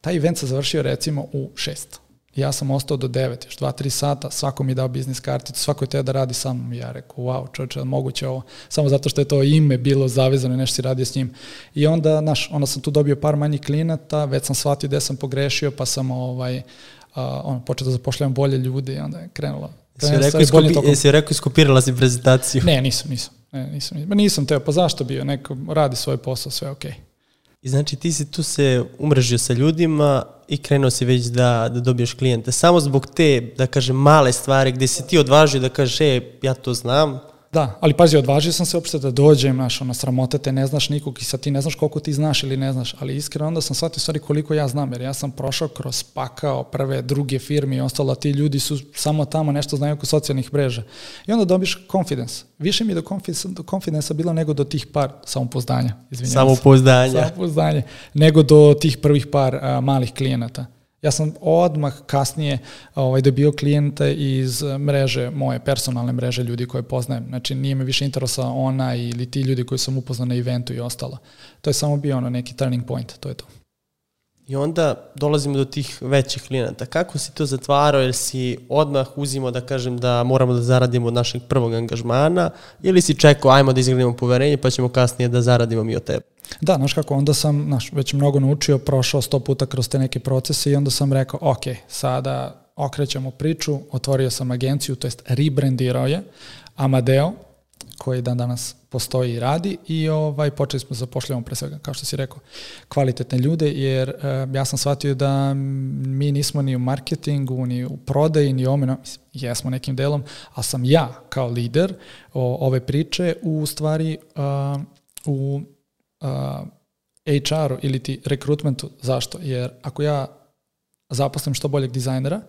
Taj event se završio recimo u 6. Ja sam ostao do 9, još 2-3 sata, svako mi dao biznis karticu, svako je teo da radi sa mnom. Ja rekao, wow, čovječe, moguće ovo, samo zato što je to ime bilo zavezano i nešto si radio s njim. I onda, znaš, onda sam tu dobio par manjih klinata, već sam shvatio gde sam pogrešio, pa sam ovaj, uh, on, počeo da zapošljavam bolje ljude i onda je krenulo. Jesi rekao, iskopi, jesi rekao iskopirala si prezentaciju? Ne, nisam, nisam. Ne, nisam, nisam, nisam teo, pa zašto bio, neko radi svoj posao, sve okej. Okay. I znači ti si tu se umrežio sa ljudima i krenuo si već da, da dobiješ klijente. Samo zbog te, da kažem, male stvari gde si ti odvažio da kažeš, e, ja to znam, Da, ali pazi, odvažio sam se uopšte da dođem, znaš, ono, sramota te, ne znaš nikog i sad ti ne znaš koliko ti znaš ili ne znaš, ali iskreno onda sam shvatio stvari koliko ja znam, jer ja sam prošao kroz pakao prve, druge firme i ostalo, ti ljudi su samo tamo nešto znaju oko socijalnih mreža. I onda dobiš confidence. Više mi je do, confidence, do confidence bilo nego do tih par samopouzdanja, izvinjam Samopouzdanja. Samopouzdanje, nego do tih prvih par a, malih klijenata. Ja sam odmah kasnije ovaj, dobio klijente iz mreže, moje personalne mreže ljudi koje poznajem. Znači nije me više interesa ona ili ti ljudi koji sam upoznao na eventu i ostalo. To je samo bio ono neki turning point, to je to. I onda dolazimo do tih većih klijenata. Kako si to zatvarao, jer si odmah uzimo da kažem da moramo da zaradimo od našeg prvog angažmana ili si čekao ajmo da izgradimo poverenje pa ćemo kasnije da zaradimo mi od tebe? Da, znaš kako, onda sam znaš, već mnogo naučio, prošao sto puta kroz te neke procese i onda sam rekao, ok, sada okrećemo priču, otvorio sam agenciju, to jest rebrandirao je Amadeo, koji dan danas postoji i radi i ovaj počeli smo da zapošljavamo pre svega, kao što si rekao, kvalitetne ljude, jer e, ja sam shvatio da mi nismo ni u marketingu, ni u prodaji, ni omeno, jesmo nekim delom, a sam ja kao lider o, ove priče u stvari uh, u HR-u ili ti rekrutmentu. Zašto? Jer ako ja zaposlim što boljeg dizajnera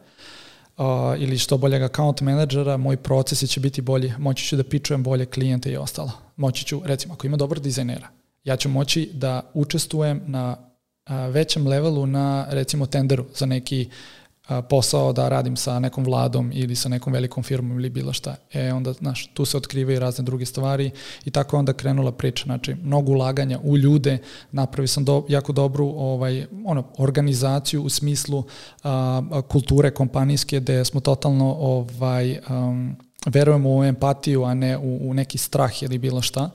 uh, ili što boljeg account menadžera, moj proces će biti bolji, moći ću da pičujem bolje klijente i ostalo. Moći ću, recimo, ako ima dobar dizajnera, ja ću moći da učestvujem na uh, većem levelu na, recimo, tenderu za neki posao da radim sa nekom vladom ili sa nekom velikom firmom ili bilo šta. E onda, znaš, tu se otkrivaju razne druge stvari i tako onda krenula priča. Znači, mnogo ulaganja u ljude, napravi sam do, jako dobru ovaj, ono, organizaciju u smislu a, kulture kompanijske gde smo totalno ovaj, um, verujemo u empatiju, a ne u, u neki strah ili bilo šta.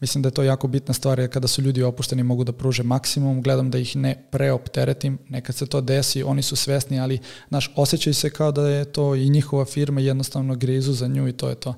Mislim da je to jako bitna stvar, jer kada su ljudi opušteni mogu da pruže maksimum, gledam da ih ne preopteretim, nekad se to desi, oni su svesni, ali naš osjećaju se kao da je to i njihova firma jednostavno grizu za nju i to je to.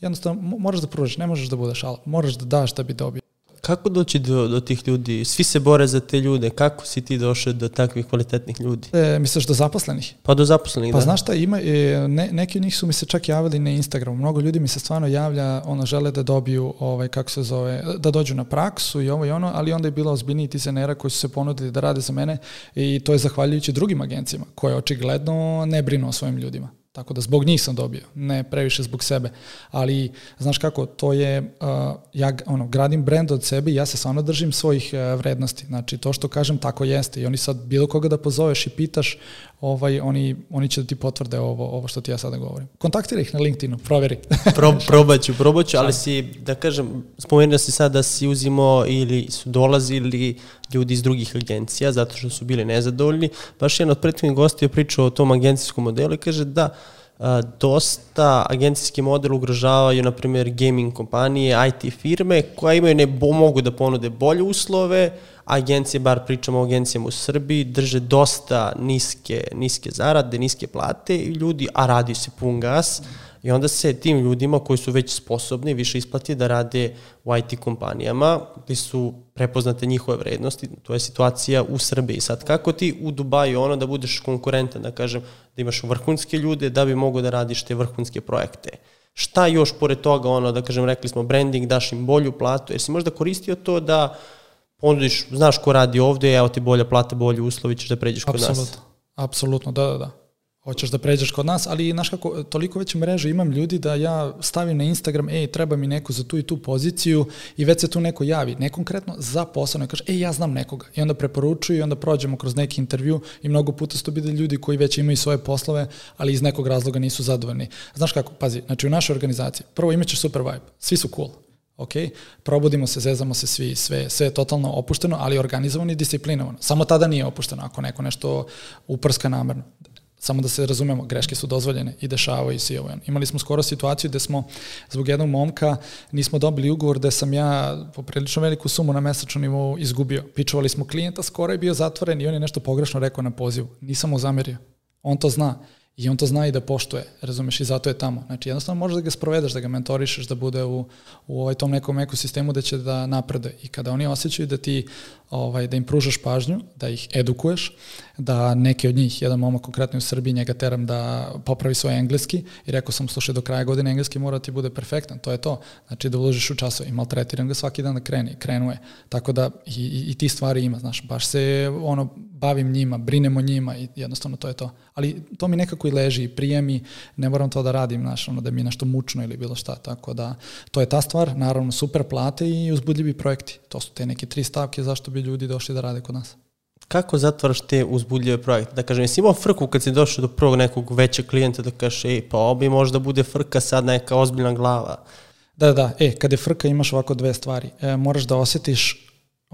Jednostavno, moraš da pružiš, ne možeš da budeš ala, moraš da daš da bi dobio. Kako doći do, do tih ljudi? Svi se bore za te ljude. Kako si ti došao do takvih kvalitetnih ljudi? E, misliš do zaposlenih? Pa do zaposlenih, pa da. Pa znaš šta, ima, e, ne, neki od njih su mi se čak javili na Instagramu. Mnogo ljudi mi se stvarno javlja, ono, žele da dobiju, ovaj, kako se zove, da dođu na praksu i ovo i ono, ali onda je bila ozbiljniji tizenera koji su se ponudili da rade za mene i to je zahvaljujući drugim agencijama koje očigledno ne brinu o svojim ljudima. Tako da zbog njih sam dobio, ne previše zbog sebe. Ali, znaš kako, to je, uh, ja ono, gradim brend od sebe i ja se stvarno držim svojih uh, vrednosti. Znači, to što kažem, tako jeste. I oni sad, bilo koga da pozoveš i pitaš, ovaj, oni, oni će da ti potvrde ovo, ovo što ti ja sada govorim. Kontaktiraj ih na LinkedInu, proveri. Pro, probaću, probaću, ali si, da kažem, spomenuo si sad da si uzimo ili su dolazili ljudi iz drugih agencija zato što su bili nezadovoljni. Baš jedan od prethodnih gosti je pričao o tom agencijskom modelu i kaže da a, dosta agencijski model ugrožavaju, na primjer, gaming kompanije, IT firme koje imaju ne mogu da ponude bolje uslove, agencije, bar pričamo o agencijama u Srbiji, drže dosta niske, niske zarade, niske plate i ljudi, a radi se pun gas, i onda se tim ljudima koji su već sposobni više isplati da rade u IT kompanijama gde su prepoznate njihove vrednosti, to je situacija u Srbiji. Sad, kako ti u Dubaju ono da budeš konkurentan, da kažem, da imaš vrhunske ljude da bi mogo da radiš te vrhunske projekte? Šta još pored toga, ono, da kažem, rekli smo branding, daš im bolju platu, jer si možda koristio to da ponudiš, znaš ko radi ovde, evo ti bolja plata, bolji uslovi, ćeš da pređeš kod Apsolutno. nas. Apsolutno, da, da, da. Hoćeš da pređeš kod nas, ali znaš kako, toliko već mreže imam ljudi da ja stavim na Instagram, ej, treba mi neko za tu i tu poziciju i već se tu neko javi, ne konkretno za posao, ne kaže, ej, ja znam nekoga. I onda preporučuju i onda prođemo kroz neki intervju i mnogo puta su to bili ljudi koji već imaju svoje poslove, ali iz nekog razloga nisu zadovoljni. Znaš kako, pazi, znači u našoj organizaciji, prvo imaćeš super vibe, svi su cool, ok, probudimo se, zezamo se svi, sve, sve je totalno opušteno, ali organizovano i disciplinovano. Samo tada nije opušteno ako neko nešto uprska namerno. Samo da se razumemo, greške su dozvoljene i dešavaju se i ovo. Imali smo skoro situaciju gde smo zbog jednog momka nismo dobili ugovor gde sam ja poprilično veliku sumu na mesečnom nivou izgubio. Pičovali smo klijenta, skoro je bio zatvoren i on je nešto pogrešno rekao na pozivu. Nisam mu zamerio. On to zna. I on to zna i da poštuje, razumeš, i zato je tamo. Znači, jednostavno možeš da ga sprovedeš, da ga mentorišeš, da bude u, u ovaj tom nekom ekosistemu da će da naprede. I kada oni osjećaju da ti, ovaj, da im pružaš pažnju, da ih edukuješ, da neke od njih, jedan momak konkretno u Srbiji, njega teram da popravi svoj engleski i rekao sam, slušaj, do kraja godine engleski mora ti bude perfektan, to je to. Znači da uložiš u časove i maltretiram ga svaki dan da krene, krenuje. Tako da i, i, i ti stvari ima, znaš, baš se ono, bavim njima, brinem o njima i jednostavno to je to. Ali to mi nekako i leži i prije mi, ne moram to da radim, znaš, ono, da mi je nešto mučno ili bilo šta, tako da to je ta stvar, naravno super plate i uzbudljivi projekti. To su te neke tri stavke zašto bi ljudi došli da rade kod nas kako zatvaraš te uzbudljive projekte? Da kažem, jesi imao frku kad si došao do prvog nekog većeg klijenta da kažeš, ej, pa ovo bi možda bude frka sad neka ozbiljna glava. Da, da, e, kad je frka imaš ovako dve stvari. E, moraš da osetiš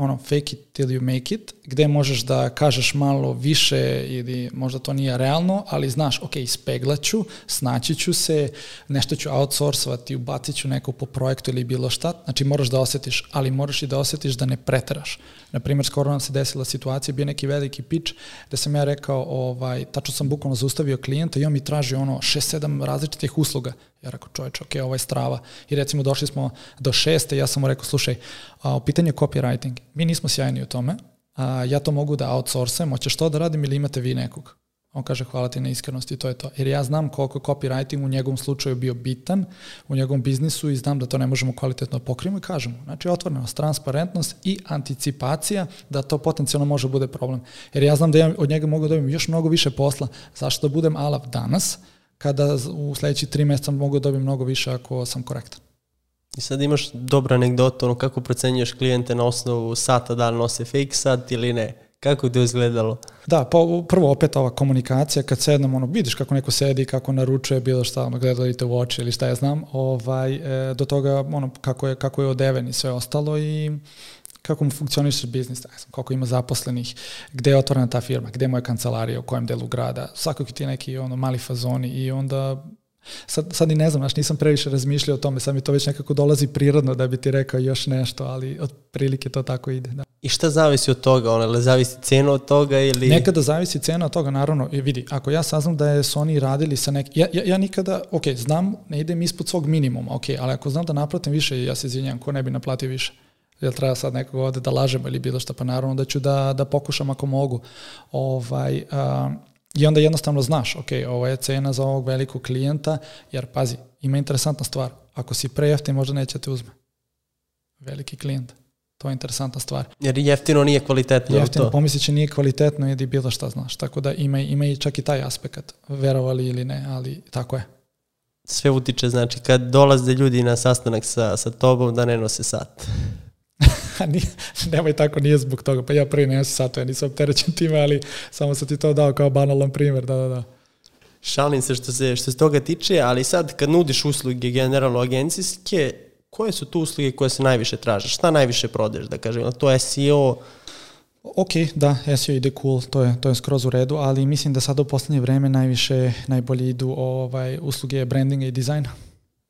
ono fake it till you make it, gde možeš da kažeš malo više ili možda to nije realno, ali znaš, ok, ispeglaću, snaći ću se, nešto ću outsourcovati, ubacit ću neko po projektu ili bilo šta, znači moraš da osetiš, ali moraš i da osetiš da ne preteraš. Naprimjer, skoro nam se desila situacija, bio neki veliki pitch, gde sam ja rekao, ovaj, tačno sam bukvalno zaustavio klijenta i on mi traži ono 6-7 različitih usluga. Ja rekao, čoveč, ok, ovo je strava. I recimo došli smo do šeste, ja sam mu rekao, slušaj, a, pitanje copywriting, mi nismo sjajni u tome, a, ja to mogu da outsourcem, hoćeš to da radim ili imate vi nekog? On kaže hvala ti na iskrenosti to je to. Jer ja znam koliko je copywriting u njegovom slučaju bio bitan u njegovom biznisu i znam da to ne možemo kvalitetno da pokrijemo i kažemo. Znači otvorenost, transparentnost i anticipacija da to potencijalno može bude problem. Jer ja znam da ja od njega mogu da dobijem još mnogo više posla. Zašto da budem alav danas kada u sledeći tri meseca mogu da dobijem mnogo više ako sam korektan. I sad imaš dobra anegdota, ono kako procenjuješ klijente na osnovu sata da li nose fake sat ili ne? Kako je to izgledalo? Da, pa prvo opet ova komunikacija, kad sednem, ono, vidiš kako neko sedi, kako naručuje bilo šta, ono, gledajte u oči ili šta ja znam, ovaj, e, do toga, ono, kako je, kako je odeven i sve ostalo i kako mu funkcioniše biznis, koliko ima zaposlenih, gde je otvorena ta firma, gde je moja kancelarija, u kojem delu grada, svakog ti neki ono, mali fazoni i onda Sad, sad i ne znam, znaš, nisam previše razmišljao o tome, sad mi to već nekako dolazi prirodno da bi ti rekao još nešto, ali od prilike to tako ide. Da. I šta zavisi od toga? Ona, li zavisi cena od toga ili... Nekada zavisi cena od toga, naravno. I vidi, ako ja saznam da je Sony radili sa nekim... Ja, ja, ja nikada, ok, znam, ne idem ispod svog minimuma, ok, ali ako znam da naplatim više, ja se izvinjam, ko ne bi naplatio više? Jel treba sad nekog ovde da lažemo ili bilo šta, pa naravno da ću da, da pokušam ako mogu. Ovaj, a, I onda jednostavno znaš, ok, ovo je cena za ovog velikog klijenta, jer pazi, ima interesantna stvar, ako si prejeftin možda neće te uzme. Veliki klijent. To je interesantna stvar. Jer jeftino nije kvalitetno. Jeftino, pomislit će nije kvalitetno ili bilo šta znaš. Tako da ima, ima i čak i taj aspekt, verovali ili ne, ali tako je. Sve utiče, znači kad dolaze ljudi na sastanak sa, sa tobom da ne nose sat. nije, nemoj tako, nije zbog toga. Pa ja prvi ne nosim sat, ja nisam opterećen time, ali samo sam ti to dao kao banalan primer, da, da, da. Šalim se što se, što se toga tiče, ali sad kad nudiš usluge generalno agencijske, koje su tu usluge koje se najviše traže? Šta najviše prodeš, da kažem? To je SEO, Ok, da, SEO ide cool, to je, to je skroz u redu, ali mislim da sada u poslednje vreme najviše, najbolje idu ovaj, usluge brandinga i dizajna.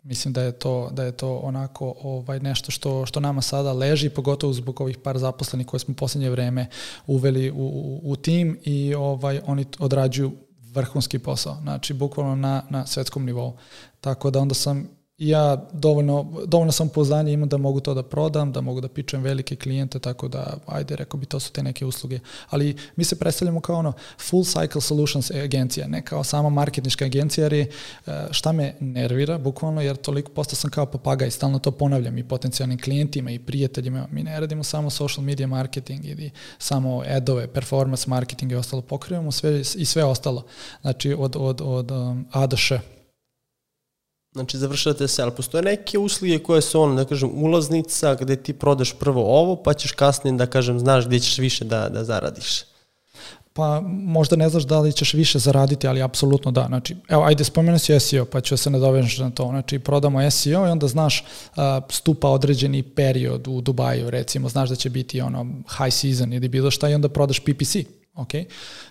Mislim da je to, da je to onako ovaj, nešto što, što nama sada leži, pogotovo zbog ovih par zaposlenih koje smo poslednje vreme uveli u, u, u tim i ovaj, oni odrađuju vrhunski posao, znači bukvalno na, na svetskom nivou. Tako da onda sam ja dovoljno, dovoljno sam poznanje imam da mogu to da prodam, da mogu da pičem velike klijente, tako da, ajde, rekao bi, to su te neke usluge. Ali mi se predstavljamo kao ono full cycle solutions agencija, ne kao sama marketnička agencija, jer je, e, šta me nervira, bukvalno, jer toliko postao sam kao papaga i stalno to ponavljam i potencijalnim klijentima i prijateljima. Mi ne radimo samo social media marketing ili samo adove, performance marketing i ostalo, pokrivamo sve i sve ostalo. Znači, od, od, od um, A do Š. Znači, završavate se, ali postoje neke usluge koje su ono, da kažem, ulaznica gde ti prodaš prvo ovo, pa ćeš kasnije, da kažem, znaš gde ćeš više da, da zaradiš. Pa možda ne znaš da li ćeš više zaraditi, ali apsolutno da. Znači, evo, ajde spomenu si SEO, pa ću se nadovežiti na to. Znači, prodamo SEO i onda znaš uh, stupa određeni period u Dubaju, recimo, znaš da će biti ono high season ili bilo šta i onda prodaš PPC ok,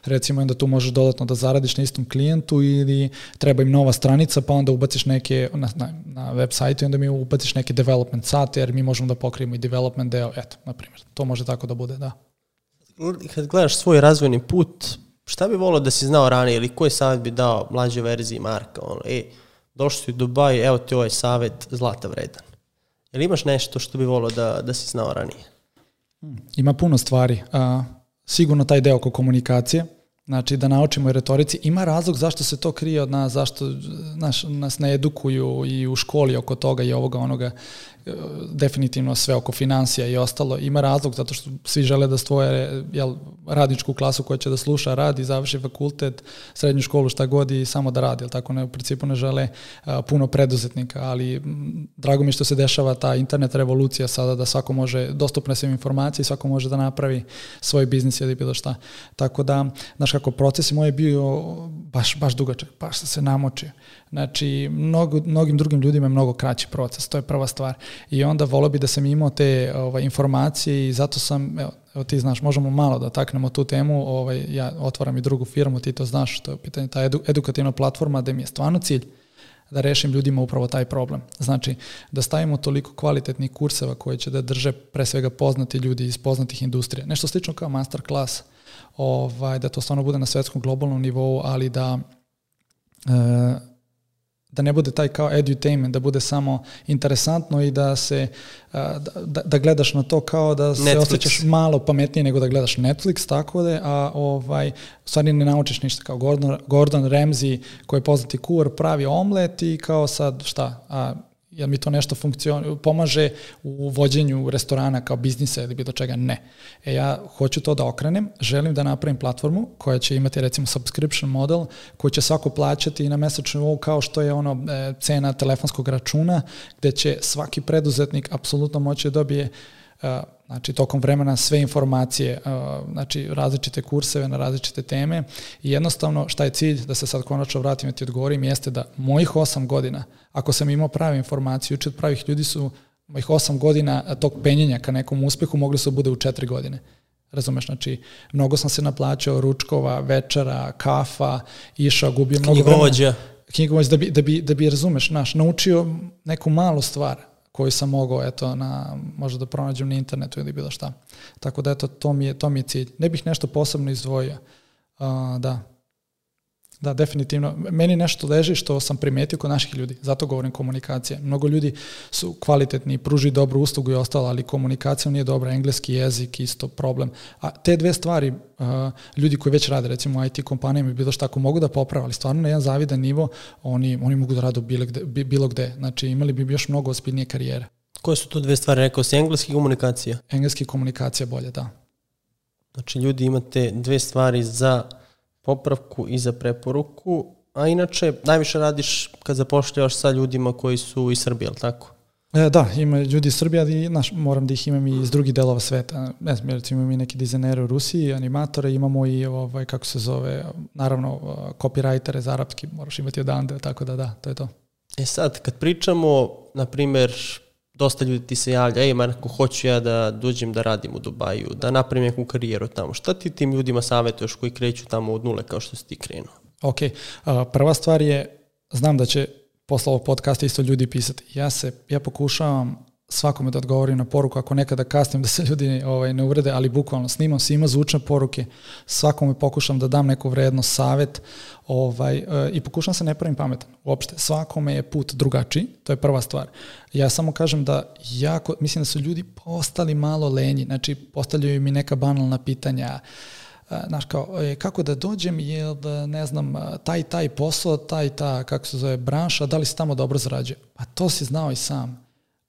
recimo onda tu možeš dodatno da zaradiš na istom klijentu ili treba im nova stranica pa onda ubaciš neke na, na, na web sajtu i onda mi ubaciš neke development sate jer mi možemo da pokrijemo i development deo, eto, na primjer, to može tako da bude, da. Kad gledaš svoj razvojni put, šta bi volio da si znao ranije ili koji savjet bi dao mlađoj verziji Marka, ono, ej, došli si u Dubaj, evo ti ovaj savjet zlata vredan. Jel imaš nešto što bi volio da, da si znao ranije? Ima puno stvari. Uh, sigurno taj deo oko komunikacije, znači da naučimo i retorici. Ima razlog zašto se to krije od nas, zašto naš, nas ne edukuju i u školi oko toga i ovoga onoga definitivno sve oko financija i ostalo. Ima razlog zato što svi žele da stvoje jel, radničku klasu koja će da sluša, radi, završi fakultet, srednju školu, šta god i samo da radi. Jel, tako ne, u principu ne žele a, puno preduzetnika, ali drago mi što se dešava ta internet revolucija sada da svako može, dostupne sve informacije, svako može da napravi svoj biznis ili bilo šta. Tako da, znaš kako, proces moj je bio baš, baš dugačak, baš se namočio. Znači, mnogo, mnogim drugim ljudima je mnogo kraći proces, to je prva stvar. I onda volio bi da sam imao te ovaj, informacije i zato sam, evo, evo ti znaš, možemo malo da taknemo tu temu, ovaj, ja otvaram i drugu firmu, ti to znaš, to je pitanje, ta edu, edukativna platforma gde mi je stvarno cilj da rešim ljudima upravo taj problem. Znači, da stavimo toliko kvalitetnih kurseva koje će da drže pre svega poznati ljudi iz poznatih industrija. Nešto slično kao master class, ovaj, da to stvarno bude na svetskom globalnom nivou, ali da e, da ne bude taj kao edutainment, da bude samo interesantno i da se da, da, da gledaš na to kao da se Netflix. osjećaš malo pametnije nego da gledaš Netflix, tako da, a ovaj, u stvari ne naučiš ništa, kao Gordon, Gordon Ramsay koji je poznati kuvar pravi omlet i kao sad šta, a jel mi to nešto funkcion, pomaže u vođenju restorana kao biznisa ili bilo čega, ne. E ja hoću to da okrenem, želim da napravim platformu koja će imati recimo subscription model koji će svako plaćati na mesečnom nivou kao što je ono e, cena telefonskog računa gde će svaki preduzetnik apsolutno moći da dobije e, znači tokom vremena sve informacije, znači različite kurseve na različite teme i jednostavno šta je cilj, da se sad konačno vratim i ti odgovorim, jeste da mojih osam godina, ako sam imao prave informacije, od pravih ljudi su mojih osam godina tog penjenja ka nekom uspehu mogli su da bude u četiri godine. Razumeš, znači, mnogo sam se naplaćao ručkova, večera, kafa, išao, gubio mnogo vremena. Knjigovođa. da bi, da bi, da bi, razumeš, naš, naučio neku malu stvar, koju sam mogao eto na možda da pronađem na internetu ili bilo šta. Tako da eto to mi je to mi je cilj. Ne bih nešto posebno izdvojio. Uh, da. Da, definitivno. Meni nešto leži što sam primetio kod naših ljudi. Zato govorim komunikacija. Mnogo ljudi su kvalitetni, pruži dobru uslugu i ostalo, ali komunikacija nije dobra. Engleski jezik isto problem. A te dve stvari, uh, ljudi koji već rade, recimo u IT kompanijama i bilo šta, ako mogu da poprave, ali stvarno na jedan zavidan nivo, oni, oni mogu da radu bilo gde, bilo gde. Znači imali bi još mnogo ospiljnije karijere. Koje su to dve stvari? Rekao si engleski komunikacija? Engleski komunikacija bolje, da. Znači ljudi imate dve stvari za popravku i za preporuku, a inače najviše radiš kad zapošljavaš sa ljudima koji su iz Srbije, ali tako? E, da, ima ljudi iz Srbije, ali naš, moram da ih imam i iz drugih delova sveta. Ne znam, recimo imamo i neki dizajnere u Rusiji, animatore, imamo i, ovaj, kako se zove, naravno, copywritere za arapski, moraš imati odande, tako da da, to je to. E sad, kad pričamo, na primer, dosta ljudi ti se javlja, ej Marko, hoću ja da dođem da radim u Dubaju, da napravim neku karijeru tamo. Šta ti tim ljudima savjetuješ koji kreću tamo od nule kao što si ti krenuo? Ok, prva stvar je, znam da će posle ovog podcasta isto ljudi pisati. Ja se, ja pokušavam svakome da odgovorim na poruku, ako nekada kasnim da se ljudi ovaj, ne uvrede, ali bukvalno snimam svima zvučne poruke, svakome pokušam da dam neku vrednost, savet ovaj, e, i pokušam se ne pravim pametan uopšte. Svakome je put drugačiji, to je prva stvar. Ja samo kažem da jako, mislim da su ljudi postali malo lenji, znači postavljaju mi neka banalna pitanja, e, znaš kao, e, kako da dođem, je da, ne znam, taj taj posao, taj ta, kako se zove, branša, da li se tamo dobro zarađuje? Pa to si znao i sam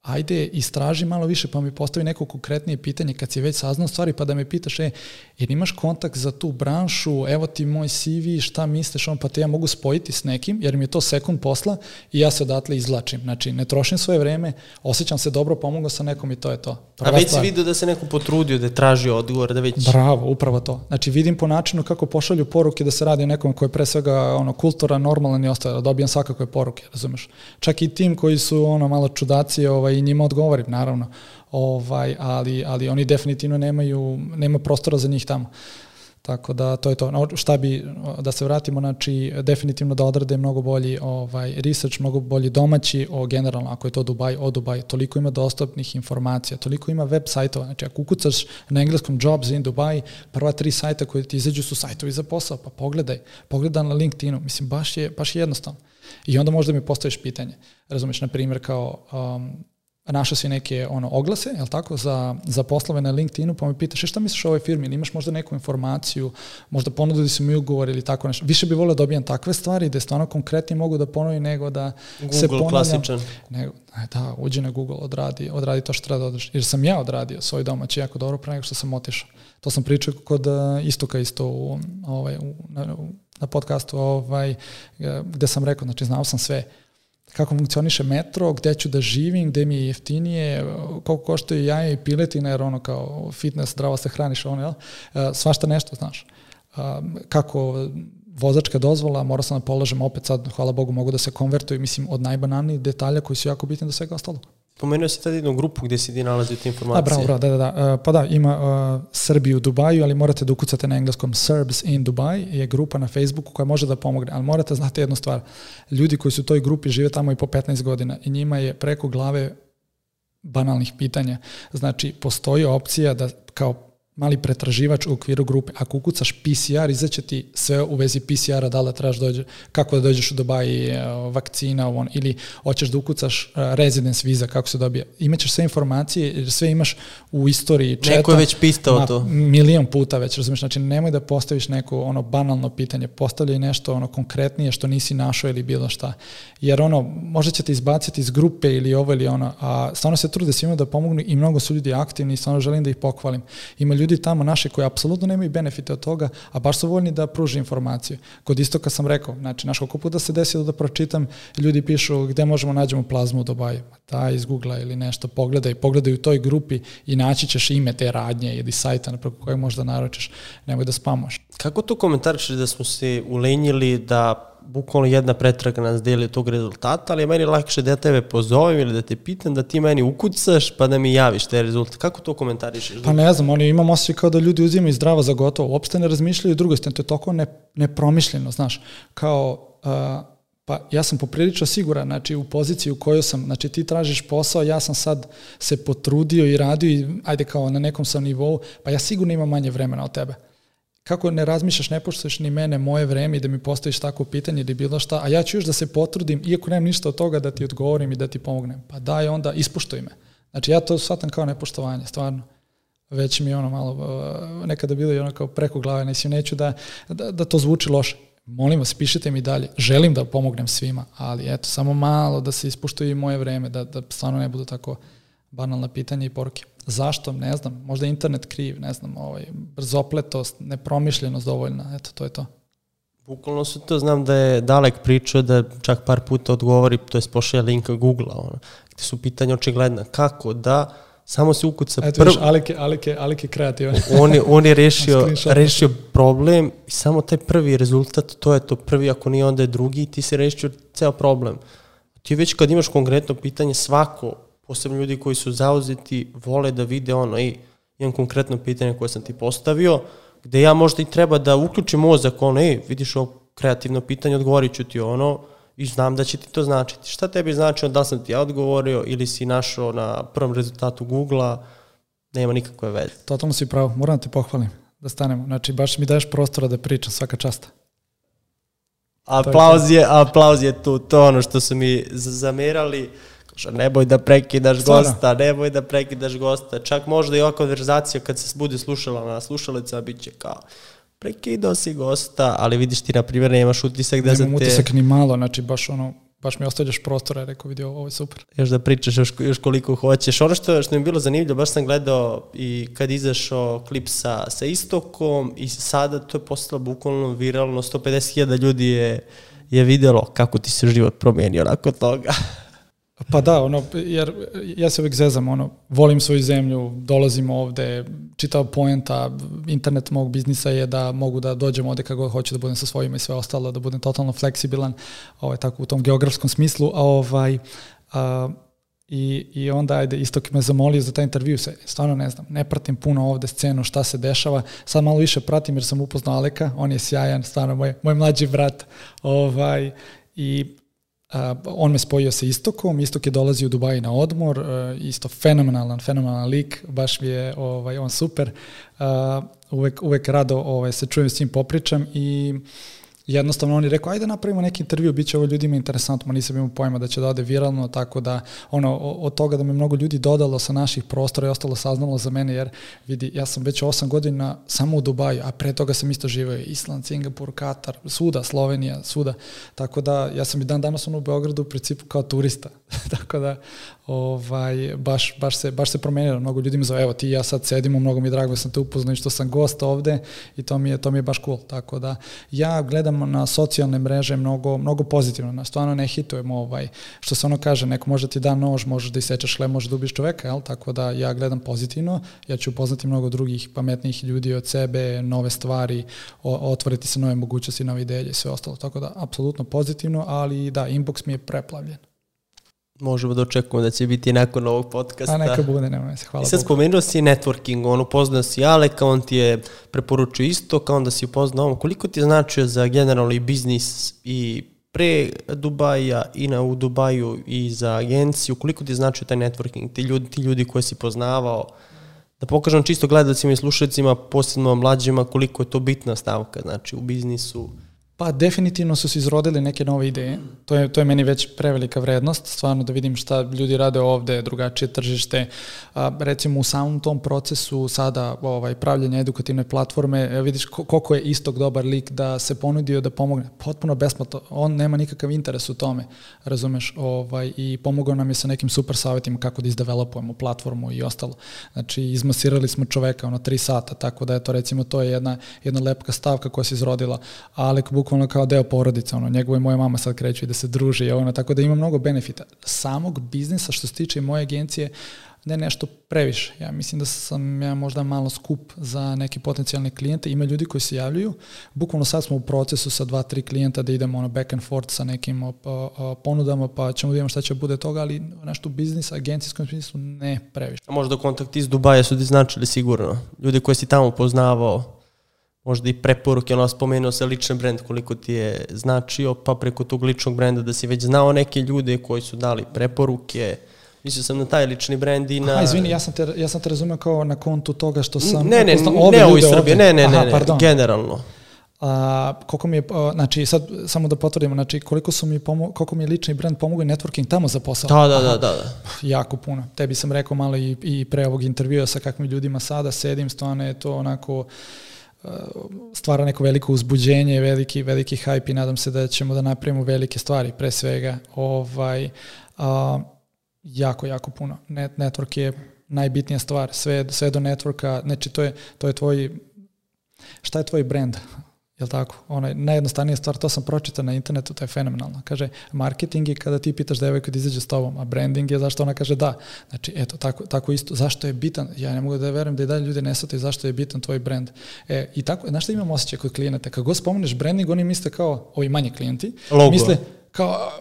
ajde istraži malo više pa mi postavi neko konkretnije pitanje kad si već saznao stvari pa da me pitaš, e, jer imaš kontakt za tu branšu, evo ti moj CV, šta misliš, on pa te ja mogu spojiti s nekim, jer mi je to sekund posla i ja se odatle izlačim. Znači, ne trošim svoje vreme, osjećam se dobro, pomogao sa nekom i to je to. Prva A već si vidio da se neko potrudio, da je tražio odgovor, da već... Bravo, upravo to. Znači, vidim po načinu kako pošalju poruke da se radi o nekom koji je pre svega ono, kultura, normalan i ostalo, da dobijam svakakve poruke, razumeš? Čak i tim koji su ono malo čudaci, ovaj, i njima odgovorim, naravno ovaj, ali, ali oni definitivno nemaju, nema prostora za njih tamo. Tako da to je to. No, šta bi, da se vratimo, znači definitivno da odrade mnogo bolji ovaj, research, mnogo bolji domaći o generalno, ako je to Dubaj, o Dubaj, toliko ima dostupnih informacija, toliko ima web sajtova, znači ako ukucaš na engleskom jobs in Dubai, prva tri sajta koje ti izađu su sajtovi za posao, pa pogledaj, pogledaj na LinkedInu, mislim, baš je, baš je jednostavno. I onda možda mi postaviš pitanje. Razumeš, na primjer, kao um, našao si neke ono oglase, je tako, za, za poslove na LinkedInu, pa mi pitaš, e, šta misliš o ovoj firmi, ili imaš možda neku informaciju, možda ponudili su mi ugovor ili tako nešto. Više bih volio da dobijam takve stvari, da stvarno konkretni mogu da ponovim nego da Google se ponavljam. klasičan. Nego, da, uđi na Google, odradi, odradi to što treba da odradiš. Jer sam ja odradio svoj domaći jako dobro pre nego što sam otišao. To sam pričao kod uh, Istoka isto u, ovaj, u, na, na podcastu ovaj, gde sam rekao, znači znao sam sve kako funkcioniše metro, gde ću da živim, gde mi je jeftinije, koliko koštaju jaja i piletina, jer ono kao fitness, zdravo se hraniš, ono, jel? E, svašta nešto, znaš. Kako vozačka dozvola, morao sam da polažem opet sad, hvala Bogu, mogu da se konvertuju, mislim, od najbanalnijih detalja koji su jako bitni do svega ostalog. Pomenuo si tad jednu grupu gde si ti nalazio te informacije. Da, bravo, bravo, da, da, da. E, pa da, ima uh, Srbiju u Dubaju, ali morate da ukucate na engleskom Serbs in Dubai, je grupa na Facebooku koja može da pomogne, ali morate znati jednu stvar. Ljudi koji su u toj grupi žive tamo i po 15 godina i njima je preko glave banalnih pitanja. Znači, postoji opcija da kao mali pretraživač u okviru grupe. Ako ukucaš PCR, izaće ti sve u vezi PCR-a, da li da trebaš dođe, kako da dođeš u Dubai, e, vakcina, on, ili hoćeš da ukucaš e, residence viza, kako se dobija. Imaćeš sve informacije, jer sve imaš u istoriji četa. Neko je već pistao to. Milion puta već, razumiješ, znači nemoj da postaviš neko ono banalno pitanje, postavljaj nešto ono konkretnije što nisi našao ili bilo šta. Jer ono, možda će te izbaciti iz grupe ili ovo ili ono, a stvarno se trude svima da pomognu i mnogo su ljudi aktivni i stvarno želim da ih pohvalim. Ima ljudi tamo naše koji apsolutno nemaju benefite od toga, a baš su voljni da pruže informacije. Kod istoka sam rekao, znači, naš koliko puta se desilo da pročitam, ljudi pišu gde možemo nađemo plazmu u Dubaju. Da, iz Google ili nešto, pogledaj, pogledaj u toj grupi i naći ćeš ime te radnje ili sajta preko kojeg možda naročeš, nemoj da spamoš. Kako to komentarišeš da smo se ulenjili da bukvalno jedna pretraga nas deli tog rezultata, ali je meni lakše da ja tebe pozovem ili da te pitam, da ti meni ukucaš pa da mi javiš taj rezultat. Kako to komentarišeš? Pa ne znam, oni imam osjećaj kao da ljudi uzimaju zdravo za gotovo, uopšte ne razmišljaju drugo to je toliko ne, nepromišljeno, znaš, kao uh, Pa ja sam poprilično siguran, znači u poziciji u kojoj sam, znači ti tražiš posao, ja sam sad se potrudio i radio i ajde kao na nekom sam nivou, pa ja sigurno imam manje vremena od tebe kako ne razmišljaš, ne poštuješ ni mene, moje vreme i da mi postaviš tako pitanje ili bilo šta, a ja ću još da se potrudim, iako nemam ništa od toga da ti odgovorim i da ti pomognem. Pa daj onda, ispoštuj me. Znači ja to shvatam kao nepoštovanje, stvarno. Već mi je ono malo, uh, nekada bilo i ono kao preko glave, neću, neću da, da, da to zvuči loše. Molim vas, pišite mi dalje. Želim da pomognem svima, ali eto, samo malo da se ispoštuje i moje vreme, da, da stvarno ne budu tako banalna pitanja i poruke. Zašto? Ne znam. Možda internet kriv, ne znam, ovaj, brzopletost, nepromišljenost dovoljna, eto, to je to. Bukvalno se to znam da je Dalek pričao da čak par puta odgovori, to je pošalja linka Google-a, ono, gde su pitanja očigledna. Kako da samo se ukuca Eto, prv... Alike, Alike, Alike kreativan. on, je, on je rešio, rešio problem i samo taj prvi rezultat, to je to prvi, ako nije onda je drugi ti se rešio ceo problem. Ti već kad imaš konkretno pitanje, svako posebno ljudi koji su zauzeti, vole da vide ono, i imam konkretno pitanje koje sam ti postavio, gde ja možda i treba da uključim mozak, ono, ej, vidiš ovo kreativno pitanje, odgovorit ću ti ono, i znam da će ti to značiti. Šta tebi znači da sam ti ja odgovorio ili si našao na prvom rezultatu Google-a, nema nikakve veze. Totalno si pravo, moram da te pohvalim da stanemo. Znači, baš mi daješ prostora da pričam svaka časta. Aplauz je, aplauz je tu, to ono što su mi zamerali, Kaže, neboj da prekidaš Stvarno? gosta, neboj da prekidaš gosta. Čak možda i ova konverzacija kad se bude slušala na slušalica, bit će kao, prekidao si gosta, ali vidiš ti, na primjer, nemaš utisak da za te... Nemam utisak ni malo, znači baš ono, baš mi ostavljaš prostora, rekao vidio, ovo je super. Još da pričaš još, još koliko hoćeš. Ono što, što mi je bilo zanimljivo, baš sam gledao i kad izašao klip sa, sa istokom i sada to je postalo bukvalno viralno, 150.000 ljudi je, je videlo kako ti se život promijenio nakon toga. Pa da, ono, jer ja se uvijek zezam, ono, volim svoju zemlju, dolazim ovde, čitao poenta, internet mog biznisa je da mogu da dođem ovde kako hoću da budem sa svojima i sve ostalo, da budem totalno fleksibilan, ovaj, tako u tom geografskom smislu, a ovaj, a, i, i onda, ajde, Istok me zamolio za taj intervju, se, stvarno ne znam, ne pratim puno ovde scenu, šta se dešava, sad malo više pratim jer sam upoznao Aleka, on je sjajan, stvarno moj, moj mlađi brat, ovaj, i on me spojio sa Istokom, Istok je dolazio u Dubaji na odmor, uh, isto fenomenalan, fenomenalan lik, baš mi je ovaj, on super, uvek, uvek rado ovaj, se čujem s njim popričam i uh, jednostavno on je rekao, ajde napravimo neki intervju, bit će ovo ljudima interesantno, ma nisam imao pojma da će da ode viralno, tako da ono, od toga da me mnogo ljudi dodalo sa naših prostora i ostalo saznalo za mene, jer vidi, ja sam već 8 godina samo u Dubaju, a pre toga sam isto živao Island, Singapur, Katar, svuda, Slovenija, svuda, tako da ja sam i dan danas ono u Beogradu u principu kao turista, tako da ovaj, baš, baš, se, baš se promenilo, mnogo ljudi mi zove, evo ti ja sad sedimo, mnogo mi je drago da sam te upoznao i što sam gost ovde i to mi je, to mi je baš cool, tako da ja gledam gledamo na socijalne mreže mnogo, mnogo pozitivno, na stvarno ne hitujemo ovaj, što se ono kaže, neko može ti da nož, možeš da isečeš hleb, možeš da ubiš čoveka, jel? tako da ja gledam pozitivno, ja ću upoznati mnogo drugih pametnih ljudi od sebe, nove stvari, o, otvoriti se nove mogućnosti, nove ideje i sve ostalo, tako da apsolutno pozitivno, ali da, inbox mi je preplavljen možemo da očekujemo da će biti nakon ovog podcasta. A neka bude, nema se, hvala I sad Bogu. spomenuo si networking, on upoznao si Aleka, on ti je preporučio isto, kao onda si upoznao on. Koliko ti je značio za generalni biznis i pre Dubaja i na, u Dubaju i za agenciju, koliko ti je značio taj networking, ti ljudi, ti ljudi koje si poznavao, da pokažem čisto gledalcima i slušacima, posebno mlađima, koliko je to bitna stavka, znači u biznisu, Pa definitivno su se izrodili neke nove ideje. To je, to je meni već prevelika vrednost, stvarno da vidim šta ljudi rade ovde, drugačije tržište. A, recimo u samom tom procesu sada ovaj, pravljenja edukativne platforme, vidiš koliko je istog dobar lik da se ponudio da pomogne. Potpuno besplatno, on nema nikakav interes u tome, razumeš, ovaj, i pomogao nam je sa nekim super savjetima kako da izdevelopujemo platformu i ostalo. Znači, izmasirali smo čoveka ono tri sata, tako da je to recimo to je jedna, jedna lepka stavka koja se izrodila. Alek bukvalno kao deo porodice, ono, njegova i moja mama sad kreću i da se druže i ono, tako da ima mnogo benefita. Samog biznisa što se tiče moje agencije, ne nešto previše. Ja mislim da sam ja možda malo skup za neke potencijalne klijente. Ima ljudi koji se javljaju. Bukvalno sad smo u procesu sa dva, tri klijenta da idemo ono back and forth sa nekim o, o, o, ponudama, pa ćemo da vidimo šta će bude toga, ali nešto u biznis, agencijskom smislu ne previše. A možda kontakti iz Dubaja su ti značili sigurno. Ljudi koji si tamo poznavao, možda i preporuke, ono spomenuo se lični brend, koliko ti je značio, pa preko tog ličnog brenda da si već znao neke ljude koji su dali preporuke, Mislio sam na taj lični brend i na... Aha, izvini, ja sam te, ja sam te razumio kao na kontu toga što sam... Ne, ne, ne iz Srbije, ne, ne, ne, ne, pardon. generalno. A, koliko mi je, znači sad samo da potvrdimo, znači koliko su mi pomo, koliko mi je lični brend pomogao networking tamo za posao. Da, da, da, da, da. Jako puno. Tebi sam rekao malo i, i pre ovog intervjua sa kakvim ljudima sada sedim, stvarno je to onako stvara neko veliko uzbuđenje, veliki, veliki hype i nadam se da ćemo da napravimo velike stvari, pre svega. Ovaj, a, jako, jako puno. Net, network je najbitnija stvar, sve, sve do networka, znači to je, to je tvoj, šta je tvoj brand? Jel tako? Ona najjednostavnija stvar, to sam pročitao na internetu, to je fenomenalno. Kaže, marketing je kada ti pitaš devojku da izađe s tobom, a branding je zašto ona kaže da. Znači, eto, tako, tako isto, zašto je bitan, ja ne mogu da verujem da i dalje ljudi ne sate zašto je bitan tvoj brand. E, I tako, znaš šta imam osjećaj kod klijenata? Kako god spomeneš branding, oni misle kao, ovi manji klijenti, Logo. misle, kao,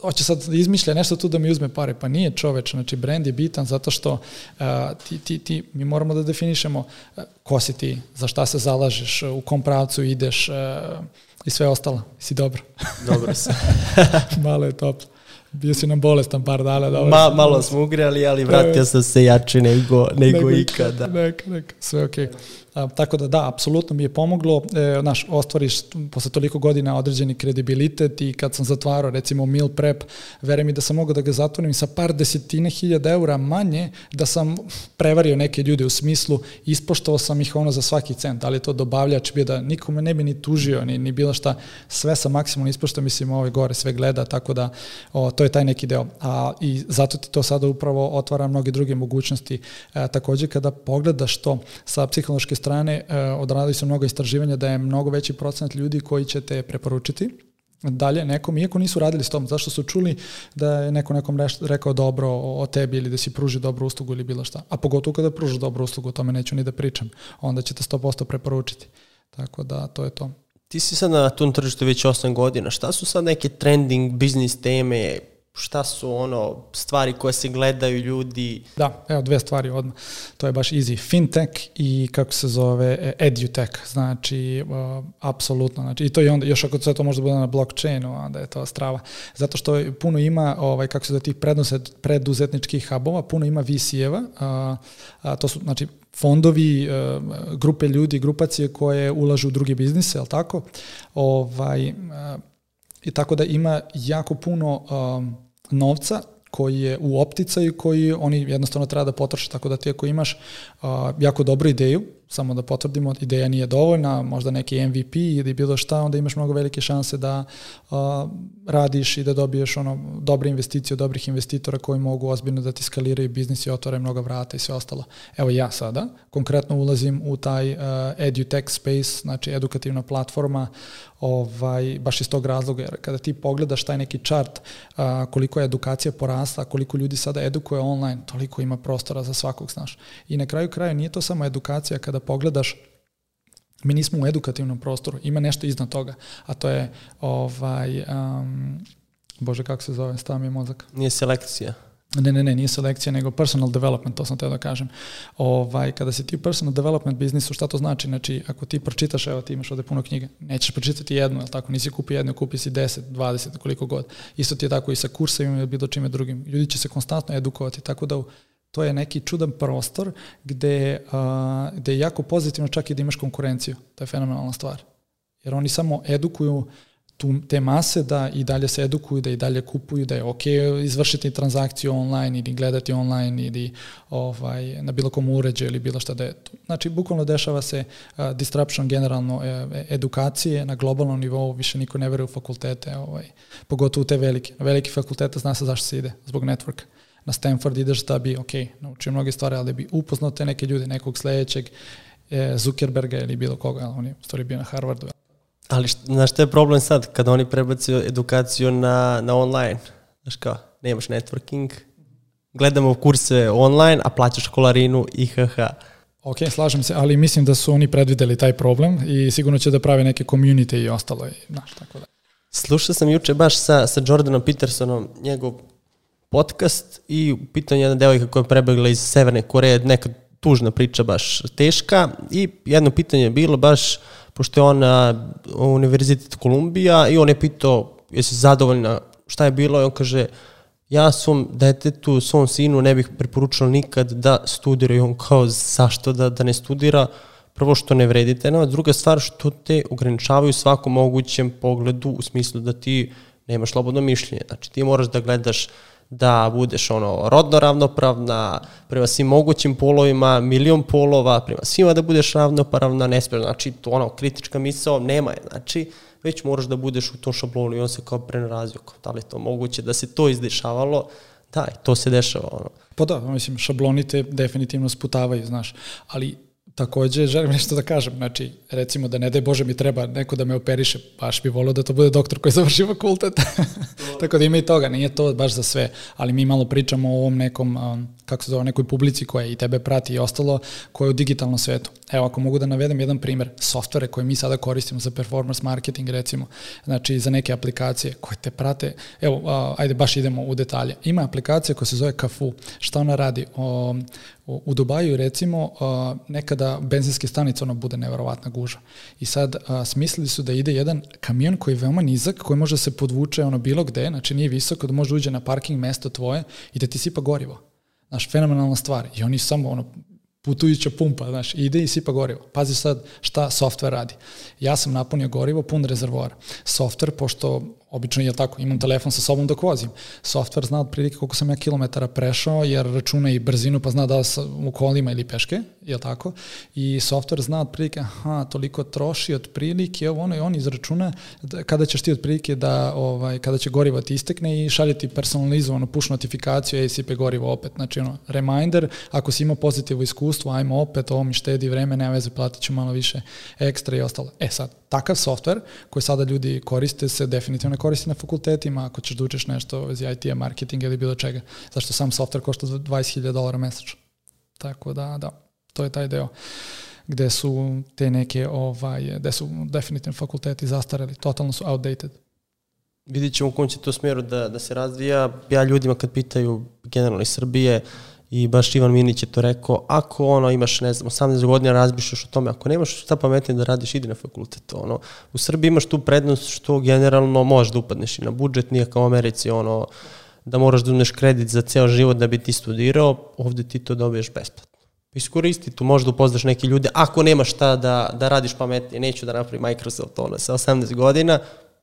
hoće sad da izmišlja nešto tu da mi uzme pare, pa nije čoveč, znači brand je bitan zato što uh, ti, ti, ti, mi moramo da definišemo uh, ko si ti, za šta se zalažeš, uh, u kom pravcu ideš, uh, i sve ostalo. Si dobro. Dobro se. Malo je toplo. Bio si nam bolestan par dana. Dobro Ma, malo smo ugrali, ali vratio sam se jači nego, nego, nego ikada. Neka, neka, sve okej. Okay. A, tako da da, apsolutno mi je pomoglo, e, naš, ostvariš posle toliko godina određeni kredibilitet i kad sam zatvarao recimo meal prep, vere mi da sam mogao da ga zatvorim sa par desetine hiljada eura manje, da sam prevario neke ljude u smislu, ispoštovao sam ih ono za svaki cent, ali to dobavljač bio da nikome ne bi ni tužio, ni, ni bilo šta, sve sam maksimalno ispoštao, mislim ovaj gore sve gleda, tako da o, to je taj neki deo. A, I zato ti to sada upravo otvara mnoge druge mogućnosti. E, takođe kada pogledaš to sa psihološke strane, e, odradili su mnogo istraživanja da je mnogo veći procenat ljudi koji će te preporučiti dalje nekom, iako nisu radili s tom, zašto su čuli da je neko nekom rekao dobro o tebi ili da si pruži dobru uslugu ili bilo šta. A pogotovo kada pružaš dobru uslugu, o tome neću ni da pričam. Onda će te 100% preporučiti. Tako da, to je to. Ti si sad na tom tržištu već 8 godina. Šta su sad neke trending business teme šta su ono stvari koje se gledaju ljudi? Da, evo dve stvari odmah. To je baš easy. Fintech i kako se zove e, edutech. Znači, uh, apsolutno. Znači, I to je onda, još ako sve to može da bude na blockchainu, onda je to strava. Zato što puno ima, ovaj, kako se zove, tih preduzetničkih hubova, puno ima VC-eva. Uh, a, to su, znači, fondovi, uh, grupe ljudi, grupacije koje ulažu u druge biznise, je tako? Ovaj, I tako da ima jako puno um, novca koji je u opticaju koji oni jednostavno treba da potroše, tako da ti ako imaš uh, jako dobru ideju, samo da potvrdimo, ideja nije dovoljna, možda neki MVP ili bilo šta, onda imaš mnogo velike šanse da uh, radiš i da dobiješ ono dobre investicije od dobrih investitora koji mogu ozbiljno da ti skaliraju biznis i otvaraju mnogo vrata i sve ostalo. Evo ja sada konkretno ulazim u taj uh, edutech space, znači edukativna platforma, ovaj, baš iz tog razloga, jer kada ti pogledaš taj neki chart uh, koliko je edukacija porasla, koliko ljudi sada edukuje online, toliko ima prostora za svakog, znaš. I na kraju kraja nije to samo edukacija kada kada pogledaš mi nismo u edukativnom prostoru, ima nešto iznad toga, a to je ovaj, um, bože kako se zove, stava mi je mozak. Nije selekcija. Ne, ne, ne, nije selekcija, nego personal development, to sam teo da kažem. Ovaj, kada si ti u personal development biznisu, šta to znači? Znači, ako ti pročitaš, evo ti imaš ovde puno knjiga, nećeš pročitati jednu, jel tako? Nisi kupi jednu, kupi si 10, 20, koliko god. Isto ti je tako i sa kursevima ili bilo čime drugim. Ljudi će se konstantno edukovati, tako da to je neki čudan prostor gde, a, gde je jako pozitivno čak i da imaš konkurenciju. To je fenomenalna stvar. Jer oni samo edukuju tu, te mase da i dalje se edukuju, da i dalje kupuju, da je ok izvršiti transakciju online ili gledati online ili ovaj, na bilo kom uređaju ili bilo šta da je tu. Znači, bukvalno dešava se uh, disruption generalno e, edukacije na globalnom nivou, više niko ne veruje u fakultete, ovaj, pogotovo te velike. Na velike fakultete zna se zašto se ide, zbog networka na Stanford ideš da bi, ok, naučio mnoge stvari, ali da bi upoznao te neke ljude, nekog sledećeg e, Zuckerberga ili bilo koga, on je u stvari bio na Harvardu. Ali znaš šta je problem sad, kada oni prebacuju edukaciju na, na online? Znaš kao, nemaš networking, gledamo kurse online, a plaćaš školarinu IHH. Ok, slažem se, ali mislim da su oni predvideli taj problem i sigurno će da prave neke community i ostalo. I, znaš, tako da. Slušao sam juče baš sa, sa Jordanom Petersonom, njegov podcast i u pitanju jedna devojka koja je prebegla iz Severne Koreje, neka tužna priča, baš teška. I jedno pitanje je bilo baš, pošto je ona Univerzitet Kolumbija i on je pitao jesi zadovoljna? Šta je bilo? I on kaže ja svom detetu, svom sinu ne bih preporučila nikad da studira i on kao zašto da, da ne studira? Prvo što ne vredite, no, druga stvar što te ograničavaju svakom mogućem pogledu u smislu da ti nemaš slobodno mišljenje. Znači ti moraš da gledaš da budeš ono rodno ravnopravna, prema svim mogućim polovima, milion polova, prema svima da budeš ravnopravna, ne smiješ, znači to ono, kritička misao nema je, znači već moraš da budeš u tom šablonu i on se kao prenarazio, da li je to moguće da se to izdešavalo, da, to se dešava ono. Pa da, mislim, šabloni te definitivno sputavaju, znaš, ali Takođe, želim nešto da kažem, znači, recimo da ne daj Bože mi treba neko da me operiše, baš bi volio da to bude doktor koji završi fakultet. Tako da ima i toga, nije to baš za sve, ali mi malo pričamo o ovom nekom, um, kako se zove, nekoj publici koja i tebe prati i ostalo, koja je u digitalnom svetu. Evo, ako mogu da navedem jedan primer, softvere koje mi sada koristimo za performance marketing, recimo, znači za neke aplikacije koje te prate, evo, ajde baš idemo u detalje. Ima aplikacija koja se zove Kafu. Šta ona radi? O, U, Dubaju recimo nekada benzinske stanice ono bude neverovatna guža. I sad smislili su da ide jedan kamion koji je veoma nizak, koji može da se podvuče ono bilo gde, znači nije visoko, da može da uđe na parking mesto tvoje i da ti sipa gorivo. Znaš, fenomenalna stvar. I oni samo ono, putujuća pumpa, znaš, ide i sipa gorivo. Pazi sad šta software radi. Ja sam napunio gorivo, pun rezervoar. Software, pošto obično je tako, imam telefon sa sobom dok vozim. Software zna otprilike koliko sam ja kilometara prešao, jer računa i brzinu, pa zna da sam u kolima ili peške, je tako? I software zna otprilike, aha, toliko troši otprilike, ovo ono i on izračuna da, kada ćeš ti otprilike da, ovaj, kada će gorivo ti istekne i šalje ti personalizovanu push notifikaciju, ej, sipe gorivo opet. Znači, ono, reminder, ako si imao pozitivno iskustvo, ajmo opet, ovo mi štedi vreme, nema veze, platit ću malo više ekstra i ostalo. E sad, takav software koji sada ljudi koriste se definitivno koristi na fakultetima ako ćeš da učiš nešto vezi IT-a, marketinga ili bilo čega. Zašto sam software košta 20.000 dolara mesečno. Tako da, da, to je taj deo gde su te neke, ovaj, gde su definitivno fakulteti zastareli, totalno su outdated. Vidit ćemo u kom će to smjeru da, da se razvija. Ja ljudima kad pitaju generalno iz Srbije, i baš Ivan Minić je to rekao, ako ono imaš, ne znam, 18 godina razmišljaš o tome, ako nemaš šta pametnije da radiš, idi na fakultet, ono, u Srbiji imaš tu prednost što generalno možeš da upadneš i na budžet, nije kao u Americi, ono, da moraš da uzmeš kredit za ceo život da bi ti studirao, ovde ti to dobiješ besplatno. Iskoristi tu, možda upoznaš neke ljude, ako nemaš šta da, da radiš pametnije, neću da napravi Microsoft ono, sa 18 godina,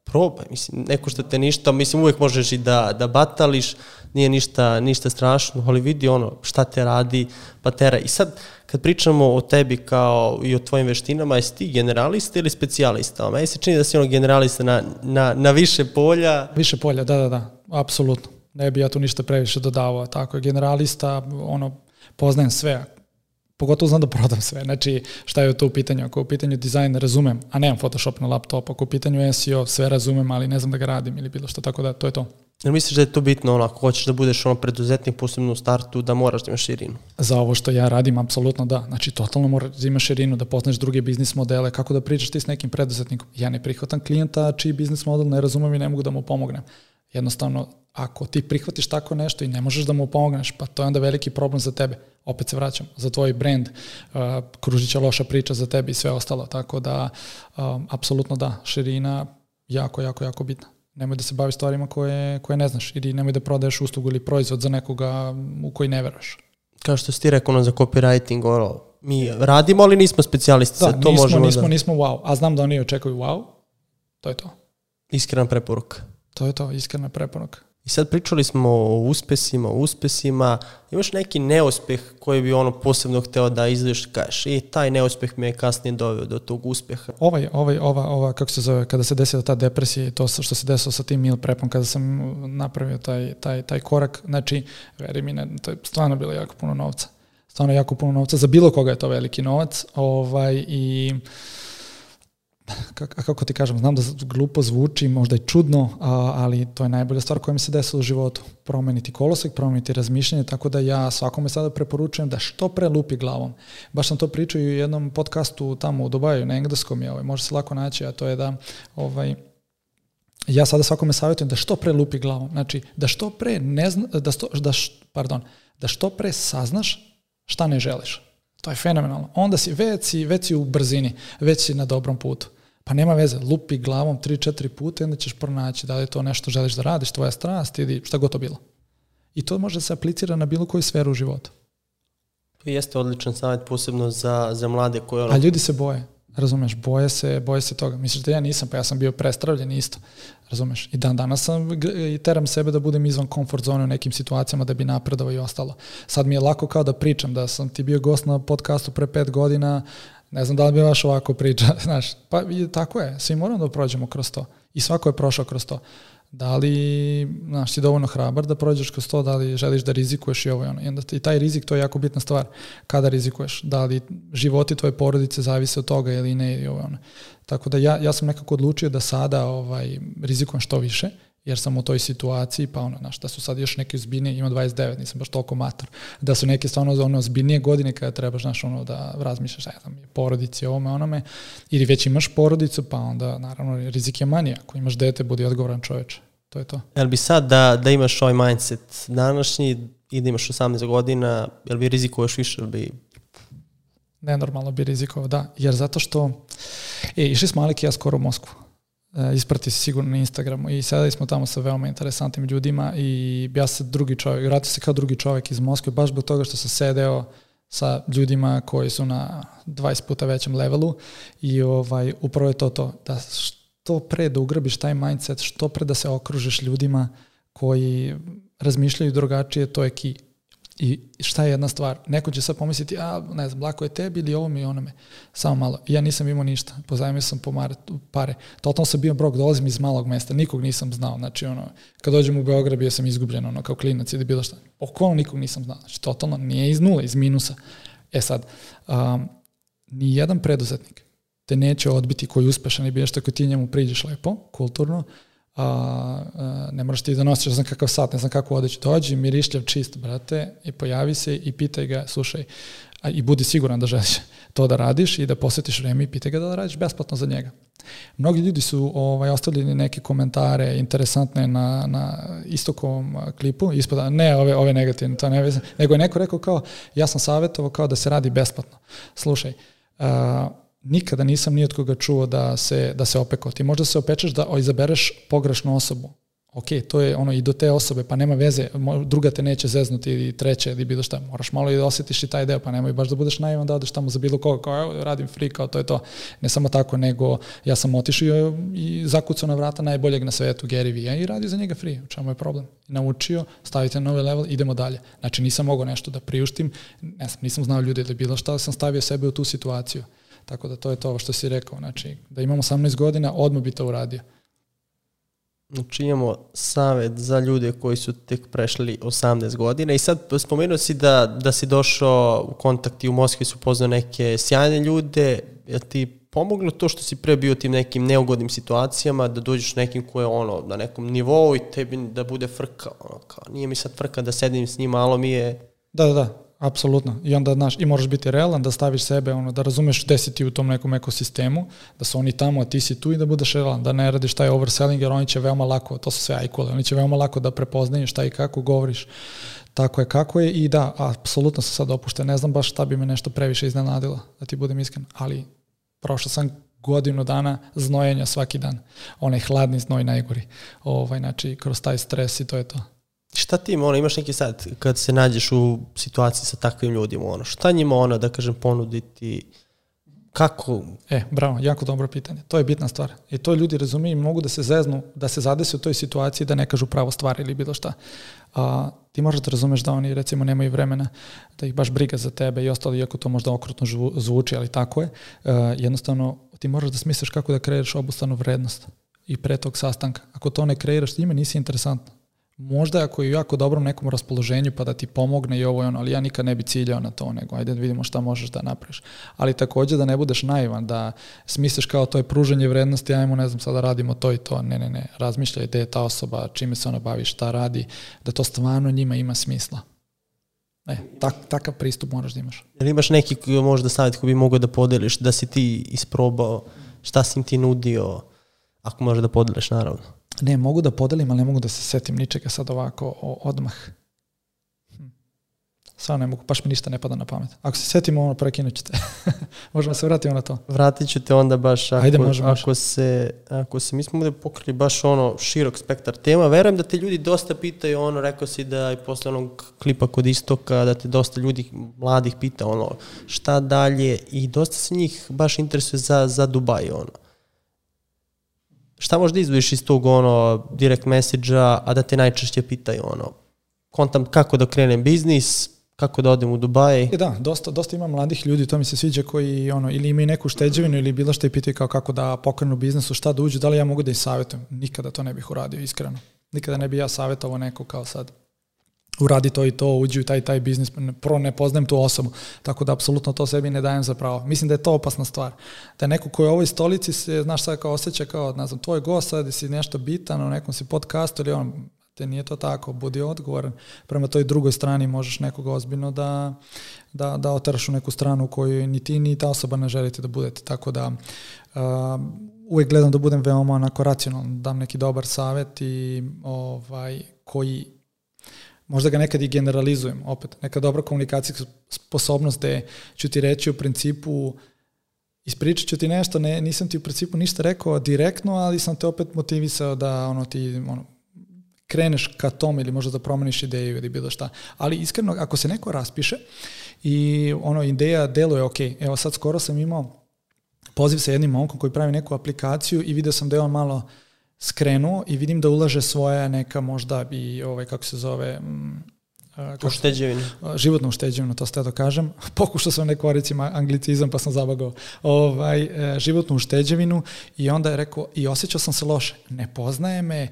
probaj, mislim, neko što te ništa, mislim, uvek možeš i da, da batališ, nije ništa, ništa strašno, ali vidi ono šta te radi, pa tera. I sad, kad pričamo o tebi kao i o tvojim veštinama, jesi ti generalista ili specijalista? Meni se čini da si ono generalista na, na, na više polja. Više polja, da, da, da, apsolutno. Ne bi ja tu ništa previše dodavao. Tako je, generalista, ono, poznajem sve, pogotovo znam da prodam sve. Znači, šta je to u pitanju? Ako je u pitanju dizajn, razumem, a nemam Photoshop na laptopu. Ako je u pitanju SEO, sve razumem, ali ne znam da ga radim ili bilo što, tako da to je to. Jer misliš da je to bitno, ono, ako hoćeš da budeš ono preduzetnik, posebno u startu, da moraš da imaš širinu? Za ovo što ja radim, apsolutno da. Znači, totalno moraš da imaš širinu, da poznaš druge biznis modele, kako da pričaš ti s nekim preduzetnikom. Ja ne prihvatam klijenta čiji biznis model ne razumem i ne mogu da mu pomognem. Jednostavno, ako ti prihvatiš tako nešto i ne možeš da mu pomogneš, pa to je onda veliki problem za tebe. Opet se vraćam, za tvoj brand, uh, kružit će loša priča za tebe i sve ostalo, tako da, um, apsolutno da, širina jako, jako, jako bitna. Nemoj da se bavi stvarima koje, koje ne znaš ili nemoj da prodaješ uslugu ili proizvod za nekoga u koji ne veruješ. Kao što si ti rekao ono, za copywriting, ono, mi radimo, ali nismo specijalisti. Da, to nismo, možemo nismo, da... nismo wow, a znam da oni očekuju wow, to je to. Iskrena preporuka. To je to, iskrena preporuka. I sad pričali smo o uspesima, o uspesima. Imaš neki neuspeh koji bi ono posebno hteo da izveš, kažeš, i taj neuspeh me je kasnije doveo do tog uspeha. Ovaj, ovaj, ova, ova, kako se zove, kada se desila ta depresija i to što se desilo sa tim meal prepom, kada sam napravio taj, taj, taj korak, znači, veri mi, ne, to je stvarno bilo jako puno novca. Stvarno jako puno novca. Za bilo koga je to veliki novac. Ovaj, I kako ti kažem, znam da glupo zvuči, možda i čudno, ali to je najbolja stvar koja mi se desila u životu. Promeniti kolosek, promeniti razmišljanje, tako da ja svakome sada preporučujem da što pre lupi glavom. Baš sam to pričao i u jednom podcastu tamo u Dubaju, na engleskom je, ovaj, može se lako naći, a to je da ovaj, ja sada svakome savjetujem da što pre lupi glavom. Znači, da što pre ne zna, da, sto, da, pardon, da što pre saznaš šta ne želiš. To je fenomenalno. Onda si već, si, već si u brzini, već si na dobrom putu. Pa nema veze, lupi glavom 3-4 puta i onda ćeš pronaći da li to nešto želiš da radiš, tvoja strast ili šta god to bilo. I to može da se aplicira na bilo koju sferu u životu. To jeste odličan savjet, posebno za, za mlade koje... Ono... A ljudi se boje, razumeš, boje se, boje se toga. Misliš da ja nisam, pa ja sam bio prestravljen isto, razumeš. I dan danas sam i teram sebe da budem izvan komfort zone u nekim situacijama da bi napredovao i ostalo. Sad mi je lako kao da pričam, da sam ti bio gost na podcastu pre pet godina, Ne znam da li bi vaš ovako priča, znaš, pa tako je, svi moramo da prođemo kroz to i svako je prošao kroz to. Da li, znaš, si dovoljno hrabar da prođeš kroz to, da li želiš da rizikuješ i ovo i ono. I, onda, I taj rizik, to je jako bitna stvar. Kada rizikuješ? Da li životi tvoje porodice zavise od toga ili ne i ovo ono. Tako da ja, ja sam nekako odlučio da sada ovaj, rizikujem što više jer sam u toj situaciji, pa ono, znaš, da su sad još neke zbiljnije, ima 29, nisam baš toliko mator, da su neke stvarno ono zbiljnije godine kada trebaš, znaš, ono, da razmišljaš, ja znam, porodici, ovome, onome, ili već imaš porodicu, pa onda, naravno, rizik je manji, ako imaš dete, budi odgovoran čoveč, to je to. Jel bi sad da, da imaš ovaj mindset današnji, i da imaš 18 godina, jel bi rizikuješ više, bi Nenormalno bi rizikovao, da. Jer zato što, e, išli smo Alik i ja skoro u Moskvu. E, isprati se sigurno na Instagramu i sedali smo tamo sa veoma interesantnim ljudima i ja sam drugi čovjek, vratio se kao drugi čovjek iz Moskve, baš zbog toga što sam sedeo sa ljudima koji su na 20 puta većem levelu i ovaj, upravo je to to, da što pre da ugrabiš taj mindset, što pre da se okružiš ljudima koji razmišljaju drugačije, to je key. I šta je jedna stvar? Neko će sad pomisliti, a ne znam, lako je tebi ili ovo mi i onome. Samo malo. Ja nisam imao ništa. Pozajmio sam po mare, pare. Totalno sam bio brok, dolazim iz malog mesta, nikog nisam znao. Znači, ono, kad dođem u Beograd bio sam izgubljen, ono, kao klinac ili bilo šta. Okolno nikog nisam znao. Znači, totalno nije iz nula, iz minusa. E sad, um, ni jedan preduzetnik te neće odbiti koji je uspešan i bilo što ako ti njemu priđeš lepo, kulturno, a, a, ne moraš ti da nosiš, ne znam kakav sat, ne znam kako odeći, dođi, mirišljav, čist, brate, i pojavi se i pitaj ga, slušaj, a, i budi siguran da želiš to da radiš i da posvetiš vreme i pitaj ga da, da radiš besplatno za njega. Mnogi ljudi su ovaj, ostavili neke komentare interesantne na, na istokovom klipu, ispada, ne ove, ove negativne, to ne veze, nego je neko rekao kao, ja sam savjetovao kao da se radi besplatno. Slušaj, uh, nikada nisam ni od koga čuo da se, da se opekao. Ti možda se opečeš da izabereš pogrešnu osobu. Ok, to je ono i do te osobe, pa nema veze, druga te neće zeznuti i treće ili bilo šta, moraš malo i da osjetiš i taj deo, pa nemoj baš da budeš naivan da odeš tamo za bilo koga, kao evo, radim free, kao to je to. Ne samo tako, nego ja sam otišao i zakucao na vrata najboljeg na svetu, Gary Vee, i radio za njega free, u čemu je problem. Naučio, stavite na novi level, idemo dalje. Znači nisam mogao nešto da priuštim, ne znam, nisam znao ljudi ili bilo šta, sam stavio sebe u tu situaciju. Tako da to je to što si rekao. Znači, da imam 18 godina, odmah bi to uradio. Znači imamo savet za ljude koji su tek prešli 18 godina i sad spomenuo si da, da si došao u kontakt i u Moskvi su poznao neke sjajne ljude, je ti pomoglo to što si pre bio tim nekim neugodnim situacijama, da dođeš nekim ko je ono na nekom nivou i tebi da bude frka, ono kao nije mi sad frka da sedim s njim, malo mi je... Da, da, da, Apsolutno. I onda, znaš, i moraš biti realan, da staviš sebe, ono, da razumeš gde si ti u tom nekom ekosistemu, da su oni tamo, a ti si tu i da budeš realan, da ne radiš taj overselling, jer oni će veoma lako, to su sve ajkule, oni će veoma lako da prepoznaju šta i kako govoriš. Tako je kako je i da, apsolutno se sad opušte, ne znam baš šta bi me nešto previše iznenadilo, da ti budem iskren, ali prošao sam godinu dana znojenja svaki dan. Onaj hladni znoj najgori. Ovaj, znači, kroz taj stres i to je to. Šta ti ono, imaš neki sad, kad se nađeš u situaciji sa takvim ljudima, ono, šta njima ono, da kažem, ponuditi, kako? E, bravo, jako dobro pitanje. To je bitna stvar. I to ljudi razumiju i mogu da se zeznu, da se zadese u toj situaciji da ne kažu pravo stvar ili bilo šta. A, ti možeš da razumeš da oni recimo nemaju vremena da ih baš briga za tebe i ostalo, iako to možda okrutno zvuči, ali tako je. Uh, jednostavno, ti moraš da smisliš kako da kreiraš obustanu vrednost i pre tog sastanka. Ako to ne kreiraš, njima nisi interesantno. Možda ako je jako dobrom nekom raspoloženju pa da ti pomogne i ovo i ono, ali ja nikad ne bi ciljao na to, nego ajde da vidimo šta možeš da napraviš. Ali takođe da ne budeš naivan, da smisliš kao to je pruženje vrednosti, ajmo ne znam sada radimo to i to, ne, ne, ne, razmišljaj gde je ta osoba, čime se ona bavi, šta radi, da to stvarno njima ima smisla. E, tak, takav pristup moraš da imaš. Jel imaš neki možda savjet koji bi mogao da podeliš, da si ti isprobao, šta si im ti nudio, ako možeš da podeliš naravno? Ne, mogu da podelim, ali ne mogu da se setim ničega sad ovako o, odmah. Hm. Samo ne mogu, baš mi ništa ne pada na pamet. Ako se setimo, ono, prekinut ćete. Možemo se vratiti na to. Vratit ću te onda baš ako, Ajde, može, ako, može. se, ako se, mi smo ovde pokrili baš ono širok spektar tema. Verujem da te ljudi dosta pitaju, ono, rekao si da i posle onog klipa kod istoka, da te dosta ljudi mladih pita, ono, šta dalje i dosta se njih baš interesuje za, za Dubaj, ono šta možda izvojiš iz tog ono direct message-a, a da te najčešće pitaju ono, kontam kako da krenem biznis, kako da odem u Dubaj. E da, dosta, dosta ima mladih ljudi, to mi se sviđa koji ono, ili imaju neku šteđevinu ili bilo što i pitaju kao kako da pokrenu biznesu, šta da uđu, da li ja mogu da ih savjetujem. Nikada to ne bih uradio, iskreno. Nikada ne bih ja savjetovao neko kao sad uradi to i to, uđi u taj taj biznis, prvo ne poznajem tu osobu, tako da apsolutno to sebi ne dajem za pravo. Mislim da je to opasna stvar. Da neko ko je u ovoj stolici se, znaš sad kao osjeća kao, ne znam, tvoj gost, sad si nešto bitan, u nekom si podcastu ili on, te nije to tako, budi odgovoran. Prema toj drugoj strani možeš nekoga ozbiljno da, da, da otaraš u neku stranu u kojoj ni ti ni ta osoba ne želite da budete. Tako da uh, uvek gledam da budem veoma onako racionalan, dam neki dobar savet i ovaj, koji možda ga nekad i generalizujem, opet, neka dobra komunikacijska sposobnost gde ću ti reći u principu ispričat ću ti nešto, ne, nisam ti u principu ništa rekao direktno, ali sam te opet motivisao da ono ti ono, kreneš ka tom ili možda da promeniš ideju ili bilo šta. Ali iskreno, ako se neko raspiše i ono ideja deluje, ok, evo sad skoro sam imao poziv sa jednim momkom koji pravi neku aplikaciju i video sam da je on malo skrenuo i vidim da ulaže svoje neka možda i ovaj, kako se zove, mm, ušteđevinu. Životnu ušteđevinu, to ste da kažem. Pokušao sam ne koricim anglicizam pa sam zabagao. Ovaj, e, životnu ušteđevinu i onda je rekao i osjećao sam se loše. Ne poznaje me,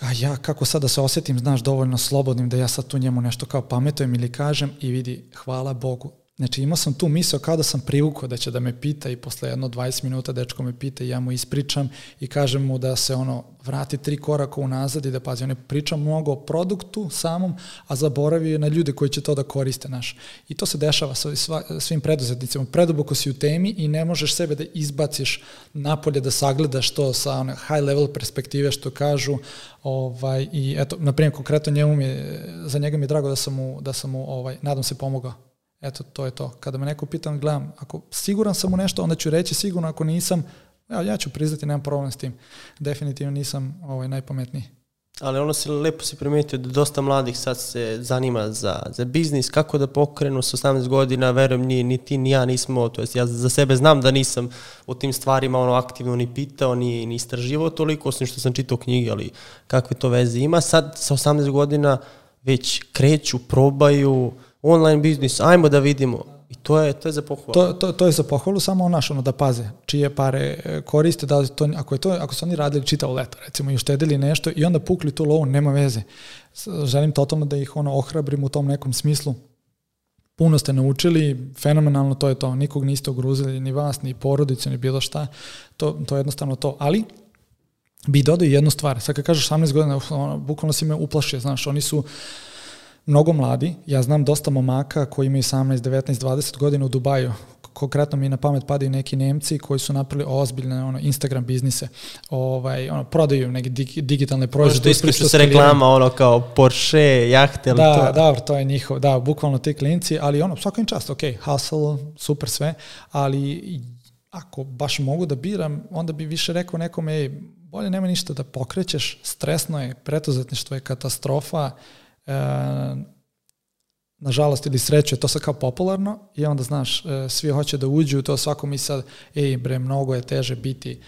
a ja kako sad da se osjetim, znaš, dovoljno slobodnim da ja sad tu njemu nešto kao pametujem ili kažem i vidi, hvala Bogu, Znači imao sam tu misao kao da sam privukao da će da me pita i posle jedno 20 minuta dečko me pita i ja mu ispričam i kažem mu da se ono vrati tri koraka unazad i da pazi, on je priča mnogo o produktu samom, a zaboravio je na ljude koji će to da koriste naš. I to se dešava sa svim preduzetnicima. Preduboko si u temi i ne možeš sebe da izbaciš napolje da sagledaš to sa one high level perspektive što kažu ovaj, i eto, na primjer, konkretno njemu mi za njega mi je drago da sam mu, da sam mu ovaj, nadam se pomogao Eto, to je to. Kada me neko pitam, gledam, ako siguran sam u nešto, onda ću reći sigurno, ako nisam, ja, ja ću priznati, nemam problem s tim. Definitivno nisam ovaj, najpametniji. Ali ono se lepo si primetio da dosta mladih sad se zanima za, za biznis, kako da pokrenu sa 18 godina, verujem ni, ni ti ni ja nismo, to jest ja za sebe znam da nisam u tim stvarima ono aktivno ni pitao, ni, ni istraživao toliko, osim što sam čitao knjige, ali kakve to veze ima. Sad sa 18 godina već kreću, probaju, online biznis, ajmo da vidimo. I to je, to je za pohvalu. To, to, to je za pohvalu, samo naš, ono, da paze čije pare e, koriste, da to, ako, je to, ako su oni radili čitavo leto, recimo, i uštedili nešto i onda pukli tu lovu, nema veze. Želim totalno da ih ono ohrabrim u tom nekom smislu. Puno ste naučili, fenomenalno to je to. Nikog niste ugruzili, ni vas, ni porodicu, ni bilo šta. To, to je jednostavno to. Ali, bi dodao jednu stvar. Sad kad kažeš 18 godina, ono, bukvalno si me uplašio, znaš, oni su, mnogo mladi. Ja znam dosta momaka koji imaju 18, 19, 20 godina u Dubaju. Konkretno mi na pamet padaju neki Nemci koji su napravili ozbiljne ono, Instagram biznise. Ovaj, ono, prodaju neke digitalne proizvode. Možda iskaču se reklama ono kao Porsche, jahte. Ali da, to... da, to je njihov, da, bukvalno ti klinci, ali ono, svaka im čast, ok, hustle, super sve, ali ako baš mogu da biram, onda bi više rekao nekome, ej, bolje nema ništa da pokrećeš, stresno je, pretuzetništvo je katastrofa, e, nažalost ili sreću je to sad kao popularno i onda znaš, e, svi hoće da uđu u to, svako mi sad, ej bre, mnogo je teže biti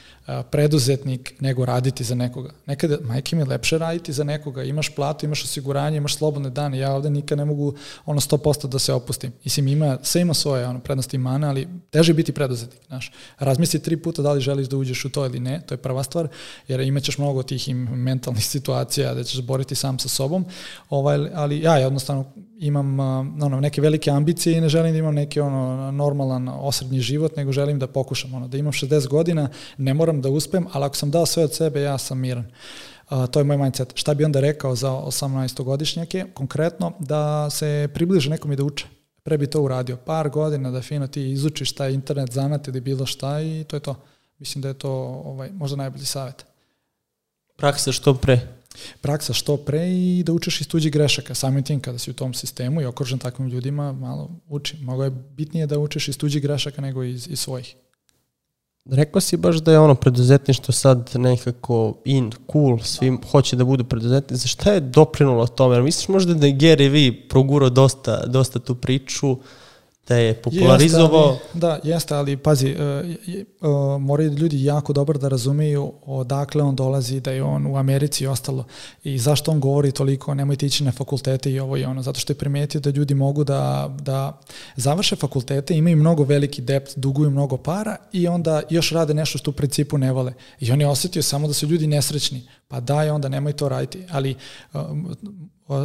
preduzetnik nego raditi za nekoga. Nekada, majke mi je lepše raditi za nekoga, imaš platu, imaš osiguranje, imaš slobodne dane, ja ovde nikad ne mogu ono 100% da se opustim. Mislim, ima, sve ima svoje ono, prednosti i mane, ali teže biti preduzetnik, znaš. Razmisli tri puta da li želiš da uđeš u to ili ne, to je prva stvar, jer imaćeš mnogo tih mentalnih situacija da ćeš boriti sam sa sobom, ovaj, ali ja jednostavno imam ono, neke velike ambicije i ne želim da imam neki ono, normalan osrednji život, nego želim da pokušam, ono, da imam 60 godina, ne moram da uspem, ali ako sam dao sve od sebe, ja sam miran. Uh, to je moj mindset. Šta bi onda rekao za 18-godišnjake? Konkretno, da se približe nekom i da uče. Pre bi to uradio. Par godina da fino ti izučiš taj internet zanat ili bilo šta i to je to. Mislim da je to ovaj, možda najbolji savjet. Praksa što pre? Praksa što pre i da učeš iz tuđih grešaka. Samim tim kada si u tom sistemu i okružen takvim ljudima, malo uči. Mnogo je bitnije da učeš iz tuđih grešaka nego iz, iz svojih. Rekao si baš da je ono preduzetništvo sad nekako in, cool, svi hoće da budu preduzetnici. Šta je doprinulo tome? Misliš možda da je Gary Vee progurao dosta, dosta tu priču, da je popularizovao. Jeste, ali, da, jeste, ali pazi, uh, uh, moraju ljudi jako dobro da razumeju odakle on dolazi, da je on u Americi i ostalo i zašto on govori toliko, nemojte ići na fakultete i ovo i ono, zato što je primetio da ljudi mogu da, da završe fakultete, imaju mnogo veliki dept, duguju mnogo para i onda još rade nešto što u principu ne vole. I on je osetio samo da su ljudi nesrećni, pa daj onda nemoj to raditi, ali uh,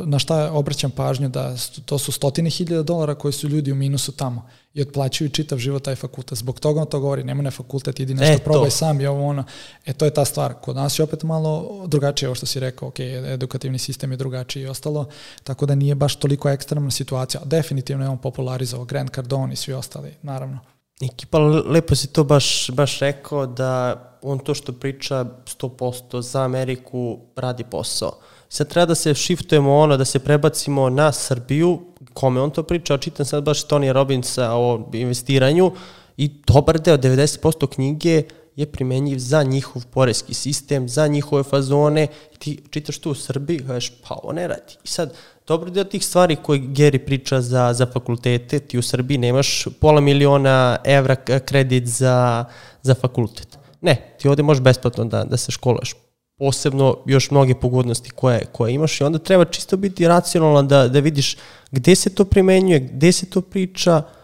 na šta obraćam pažnju da to su stotine hiljada dolara koji su ljudi u minusu tamo i otplaćuju čitav život taj fakultet. Zbog toga on to govori, nema na fakultet, idi nešto e, probaj sam i ovo ono. E to je ta stvar. Kod nas je opet malo drugačije, ovo što si rekao, ok, edukativni sistem je drugačiji i ostalo, tako da nije baš toliko ekstremna situacija. Definitivno je on popularizovao Grant Cardone i svi ostali, naravno. Ekipa, lepo si to baš, baš rekao da on to što priča 100% za Ameriku radi posao Sad treba da se shiftujemo ono, da se prebacimo na Srbiju, kome on to priča, čitam sad baš Tony Robbinsa o investiranju i dobar deo, 90% knjige je primenjiv za njihov porezki sistem, za njihove fazone. Ti čitaš tu u Srbiji, kažeš, pa ovo ne radi. I sad, dobro deo tih stvari koje Gary priča za, za fakultete, ti u Srbiji nemaš pola miliona evra kredit za, za fakultet. Ne, ti ovde možeš besplatno da, da se školaš posebno još mnoge pogodnosti koje, koje imaš i onda treba čisto biti racionalan da, da vidiš gde se to primenjuje, gde se to priča, da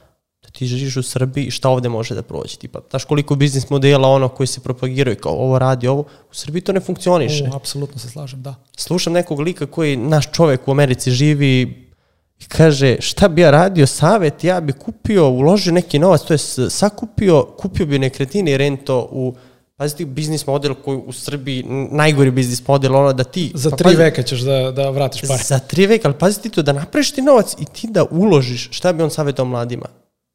ti živiš u Srbiji šta ovde može da prođe. Tipa, znaš koliko biznis modela ono koji se propagiraju kao ovo radi, ovo, u Srbiji to ne funkcioniše. O, apsolutno se slažem, da. Slušam nekog lika koji, naš čovek u Americi živi i kaže šta bi ja radio, savet, ja bi kupio, uložio neki novac, to je sakupio, kupio bi nekretine i rento u Pazite, biznis model koji u Srbiji, najgori biznis model, ono da ti... Za pa, tri pazi, veka ćeš da, da vratiš pare. Za tri veka, ali pazi ti to, da napraviš ti novac i ti da uložiš, šta bi on savjetao mladima?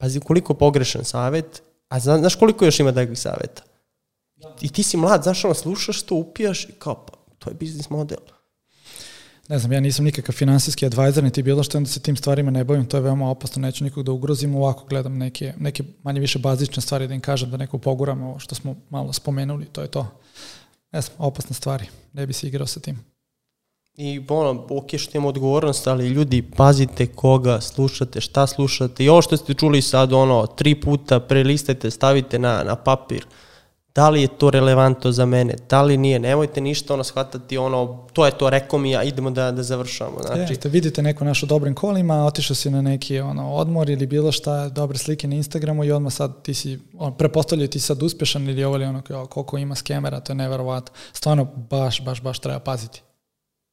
Pazi koliko pogrešan savet, a znaš koliko još ima takvih saveta? I ti si mlad, znaš ono, slušaš to, upijaš i kao, pa, to je biznis model ne znam, ja nisam nikakav finansijski advisor, niti bilo što, onda se tim stvarima ne bavim, to je veoma opasno, neću nikog da ugrozim, ovako gledam neke, neke manje više bazične stvari da im kažem da neko poguram, ovo što smo malo spomenuli, to je to. Ne znam, opasne stvari, ne bi se igrao sa tim. I ono, ok što imamo odgovornost, ali ljudi, pazite koga slušate, šta slušate. I ovo što ste čuli sad, ono, tri puta prelistajte, stavite na, na papir da li je to relevantno za mene, da li nije, nemojte ništa ono shvatati ono, to je to, rekao mi ja, idemo da, da završamo. Znači, Jeste, vidite neku našu dobrim kolima, otišao si na neki ono, odmor ili bilo šta, dobre slike na Instagramu i odmah sad ti si, on, prepostavljaju ti sad uspešan ili ovo ili ono, koliko ima skemera, to je neverovatno. Stvarno, baš, baš, baš treba paziti.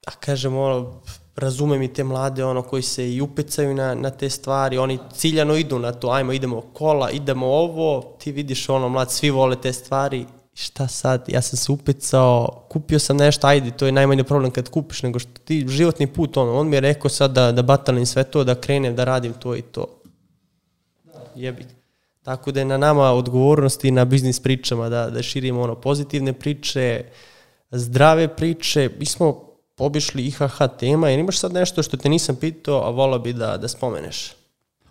A kažem, ono, razumem i te mlade ono koji se i upecaju na, na te stvari, oni ciljano idu na to, ajmo idemo kola, idemo ovo, ti vidiš ono mlad, svi vole te stvari, šta sad, ja sam se upecao, kupio sam nešto, ajde, to je najmanji problem kad kupiš, nego što ti životni put, ono, on mi je rekao sad da, da batalim sve to, da krenem, da radim to i to. Jebi. Tako da je na nama odgovornost i na biznis pričama da, da širimo ono pozitivne priče, zdrave priče. Mi smo obišli IHH tema, jer imaš sad nešto što te nisam pitao, a volao bi da, da spomeneš?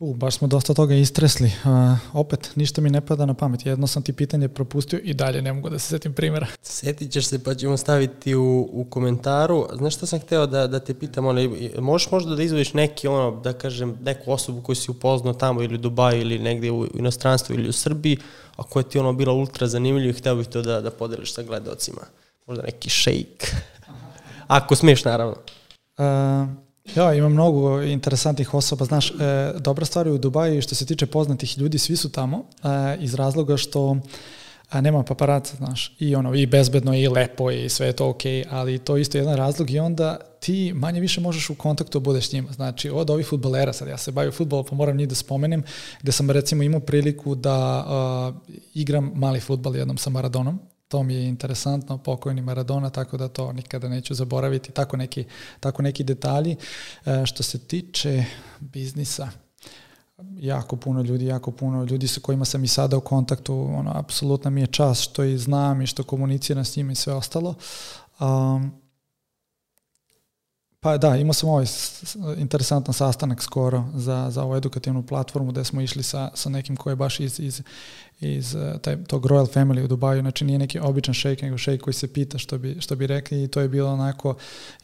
U, baš smo dosta toga istresli. Uh, opet, ništa mi ne pada na pamet. Jedno sam ti pitanje propustio i dalje ne mogu da se setim primjera. Setit ćeš se pa ćemo staviti u, u komentaru. Znaš šta sam hteo da, da te pitam? Ono, možeš možda da izvojiš neki, ono, da kažem, neku osobu koju si upoznao tamo ili u Dubaju ili negde u inostranstvu ili u Srbiji, a koja ti ono bila ultra zanimljiva i hteo bih to da, da podeliš sa gledalcima. Možda neki šejk. Ako smiješ, naravno. Uh, ja, ima mnogo interesantnih osoba. Znaš, e, dobra stvar je u Dubaju što se tiče poznatih ljudi, svi su tamo e, iz razloga što a nema paparaca, znaš, i ono, i bezbedno, i lepo, i sve je to okay, ali to je isto jedan razlog i onda ti manje više možeš u kontaktu da budeš s njima. Znači, od ovih futbolera, sad ja se bavim futbolom, pa moram njih da spomenem, gde sam recimo imao priliku da uh, igram mali futbol jednom sa Maradonom, to mi je interesantno, pokojni Maradona, tako da to nikada neću zaboraviti, tako neki, tako neki detalji. E, što se tiče biznisa, jako puno ljudi, jako puno ljudi sa kojima sam i sada u kontaktu, ono, apsolutna mi je čast što i znam i što komuniciram s njima i sve ostalo. Um, Pa da, imao sam ovaj interesantan sastanak skoro za, za ovu edukativnu platformu gde smo išli sa, sa nekim ko je baš iz, iz, iz eh, taj, tog Royal Family u Dubaju, znači nije neki običan šejk, nego šejk koji se pita što bi, što bi rekli i to je bilo onako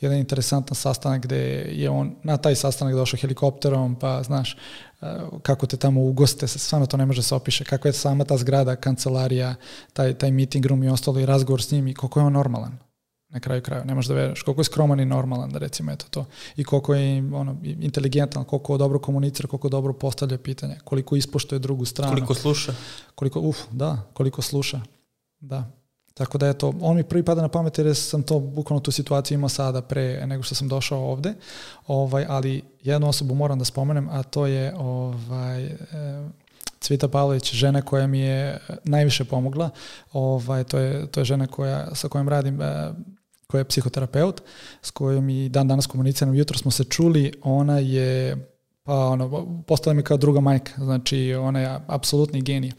jedan interesantan sastanak gde je on na taj sastanak došao helikopterom, pa znaš eh, kako te tamo ugoste, stvarno to ne može da se opiše, kako je sama ta zgrada, kancelarija, taj, taj meeting room i ostalo i razgovor s njim i koliko je on normalan na kraju kraja. Ne možeš da veruješ koliko je skroman i normalan, da recimo eto to. I koliko je ono, inteligentan, koliko dobro komunicira, koliko dobro postavlja pitanja, koliko ispoštuje drugu stranu. Koliko sluša. Koliko, uf, da, koliko sluša. Da. Tako da eto, on mi prvi pada na pamet jer sam to bukvalno tu situaciju imao sada pre nego što sam došao ovde, ovaj, ali jednu osobu moram da spomenem, a to je ovaj, e, Cvita Pavlović, žena koja mi je najviše pomogla, ovaj, to, je, to je žena koja, sa kojom radim e, koja je psihoterapeut, s kojom i dan danas komuniciram, jutro smo se čuli, ona je pa ono, postala mi kao druga majka, znači ona je apsolutni genij.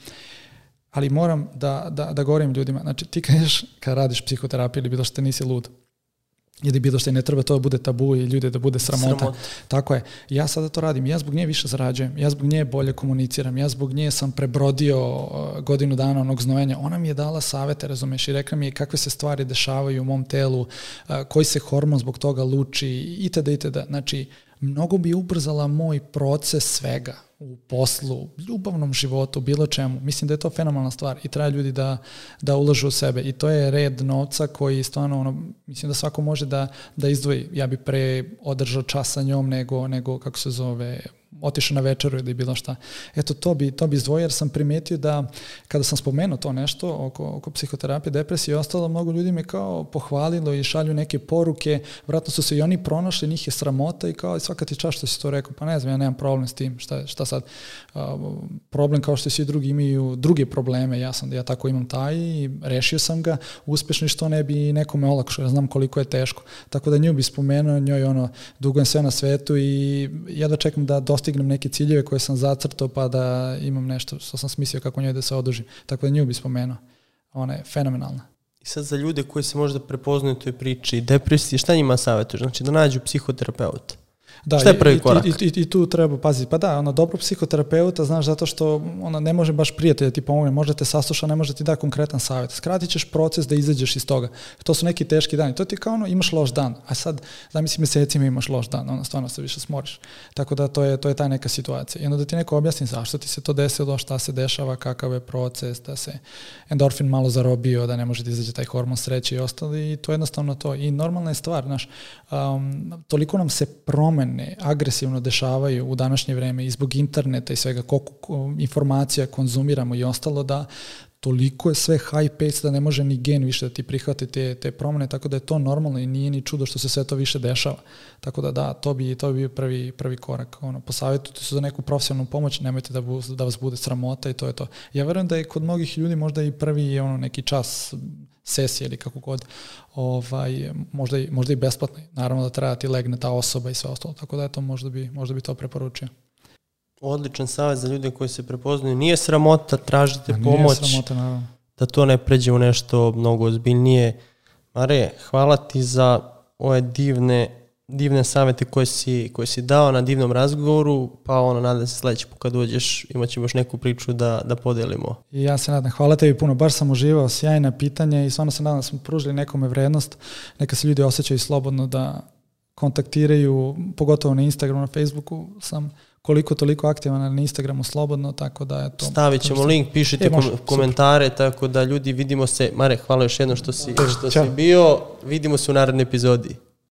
Ali moram da, da, da govorim ljudima, znači ti kažeš kad radiš psihoterapiju ili bilo što nisi lud, ili bilo što ne treba to da bude tabu i ljude da bude sramota. Sramota. Tako je. Ja sada to radim. Ja zbog nje više zarađujem. Ja zbog nje bolje komuniciram. Ja zbog nje sam prebrodio uh, godinu dana onog znojenja. Ona mi je dala savete, razumeš, i rekla mi je kakve se stvari dešavaju u mom telu, uh, koji se hormon zbog toga luči itd. itd. Znači, mnogo bi ubrzala moj proces svega u poslu, ljubavnom životu, bilo čemu. Mislim da je to fenomenalna stvar i treba ljudi da, da ulažu u sebe i to je red novca koji stvarno, ono, mislim da svako može da, da izdvoji. Ja bi pre održao čas sa njom nego, nego kako se zove, otišao na večeru ili bilo šta. Eto, to bi, to bi izdvojio jer sam primetio da kada sam spomenuo to nešto oko, oko psihoterapije, depresije i ostalo, mnogo ljudi me kao pohvalilo i šalju neke poruke, vratno su se i oni pronašli, njih je sramota i kao svaka ti čast što si to rekao, pa ne znam, ja nemam problem s tim, šta, šta sad, problem kao što svi drugi imaju druge probleme, ja sam da ja tako imam taj i rešio sam ga, uspešno i što ne bi nekome olakšao, ja znam koliko je teško. Tako da nju bi spomenuo, njoj ono, dugujem sve na svetu i ja da čekam da dostignem neke ciljeve koje sam zacrtao pa da imam nešto što sam smislio kako njoj da se odužim. Tako da nju bi spomenuo. Ona je fenomenalna. I sad za ljude koji se možda prepoznaju u toj priči depresije, šta njima savjetuješ? Znači da nađu psihoterapeuta. Da, Šta je prvi i, korak? I, i, I tu treba paziti. Pa da, ono, dobro psihoterapeuta, znaš, zato što ona ne može baš prijatelj da ti pomogne, može te sasluša, ne može ti da konkretan savjet. Skratit ćeš proces da izađeš iz toga. To su neki teški dani. To ti kao ono, imaš loš dan, a sad, zamisli mesecima imaš loš dan, ono, stvarno se više smoriš. Tako da to je, to je ta neka situacija. I onda da ti neko objasni zašto ti se to desilo, šta se dešava, kakav je proces, da se endorfin malo zarobio, da ne može da izađe taj hormon sreće i ostalo i to je jednostavno to. I normalna je stvar, znaš, um, toliko nam se promene agresivno dešavaju u današnje vreme i zbog interneta i svega koliko informacija konzumiramo i ostalo da toliko je sve high pace da ne može ni gen više da ti prihvati te, te promene, tako da je to normalno i nije ni čudo što se sve to više dešava. Tako da da, to bi, to bi bio prvi, prvi korak. Ono, posavjetujte se za neku profesionalnu pomoć, nemojte da, bu, da vas bude sramota i to je to. Ja verujem da je kod mnogih ljudi možda i prvi ono, neki čas sesije ili kako god, ovaj, možda, i, možda i besplatno. Naravno da treba da ti legne ta osoba i sve ostalo, tako da eto, možda bi, možda bi to preporučio. Odličan savjet za ljude koji se prepoznaju. Nije sramota, tražite A nije pomoć. sramota, naravno. da to ne pređe u nešto mnogo ozbiljnije. Mare, hvala ti za ove divne, divne savete koje si, koje si dao na divnom razgovoru, pa ono, nadam se sledeći put kad dođeš imat ćemo još neku priču da, da podelimo. I ja se nadam, hvala tebi puno, baš sam uživao, sjajna pitanja i stvarno se nadam da smo pružili nekome vrednost, neka se ljudi osjećaju slobodno da kontaktiraju, pogotovo na Instagramu, na Facebooku sam koliko toliko aktivan na Instagramu slobodno, tako da je to... Stavit ćemo link, pišite E, može, kom, komentare, tako da ljudi vidimo se. Mare, hvala još jednom što si, što si bio. Vidimo se u narednoj epizodi.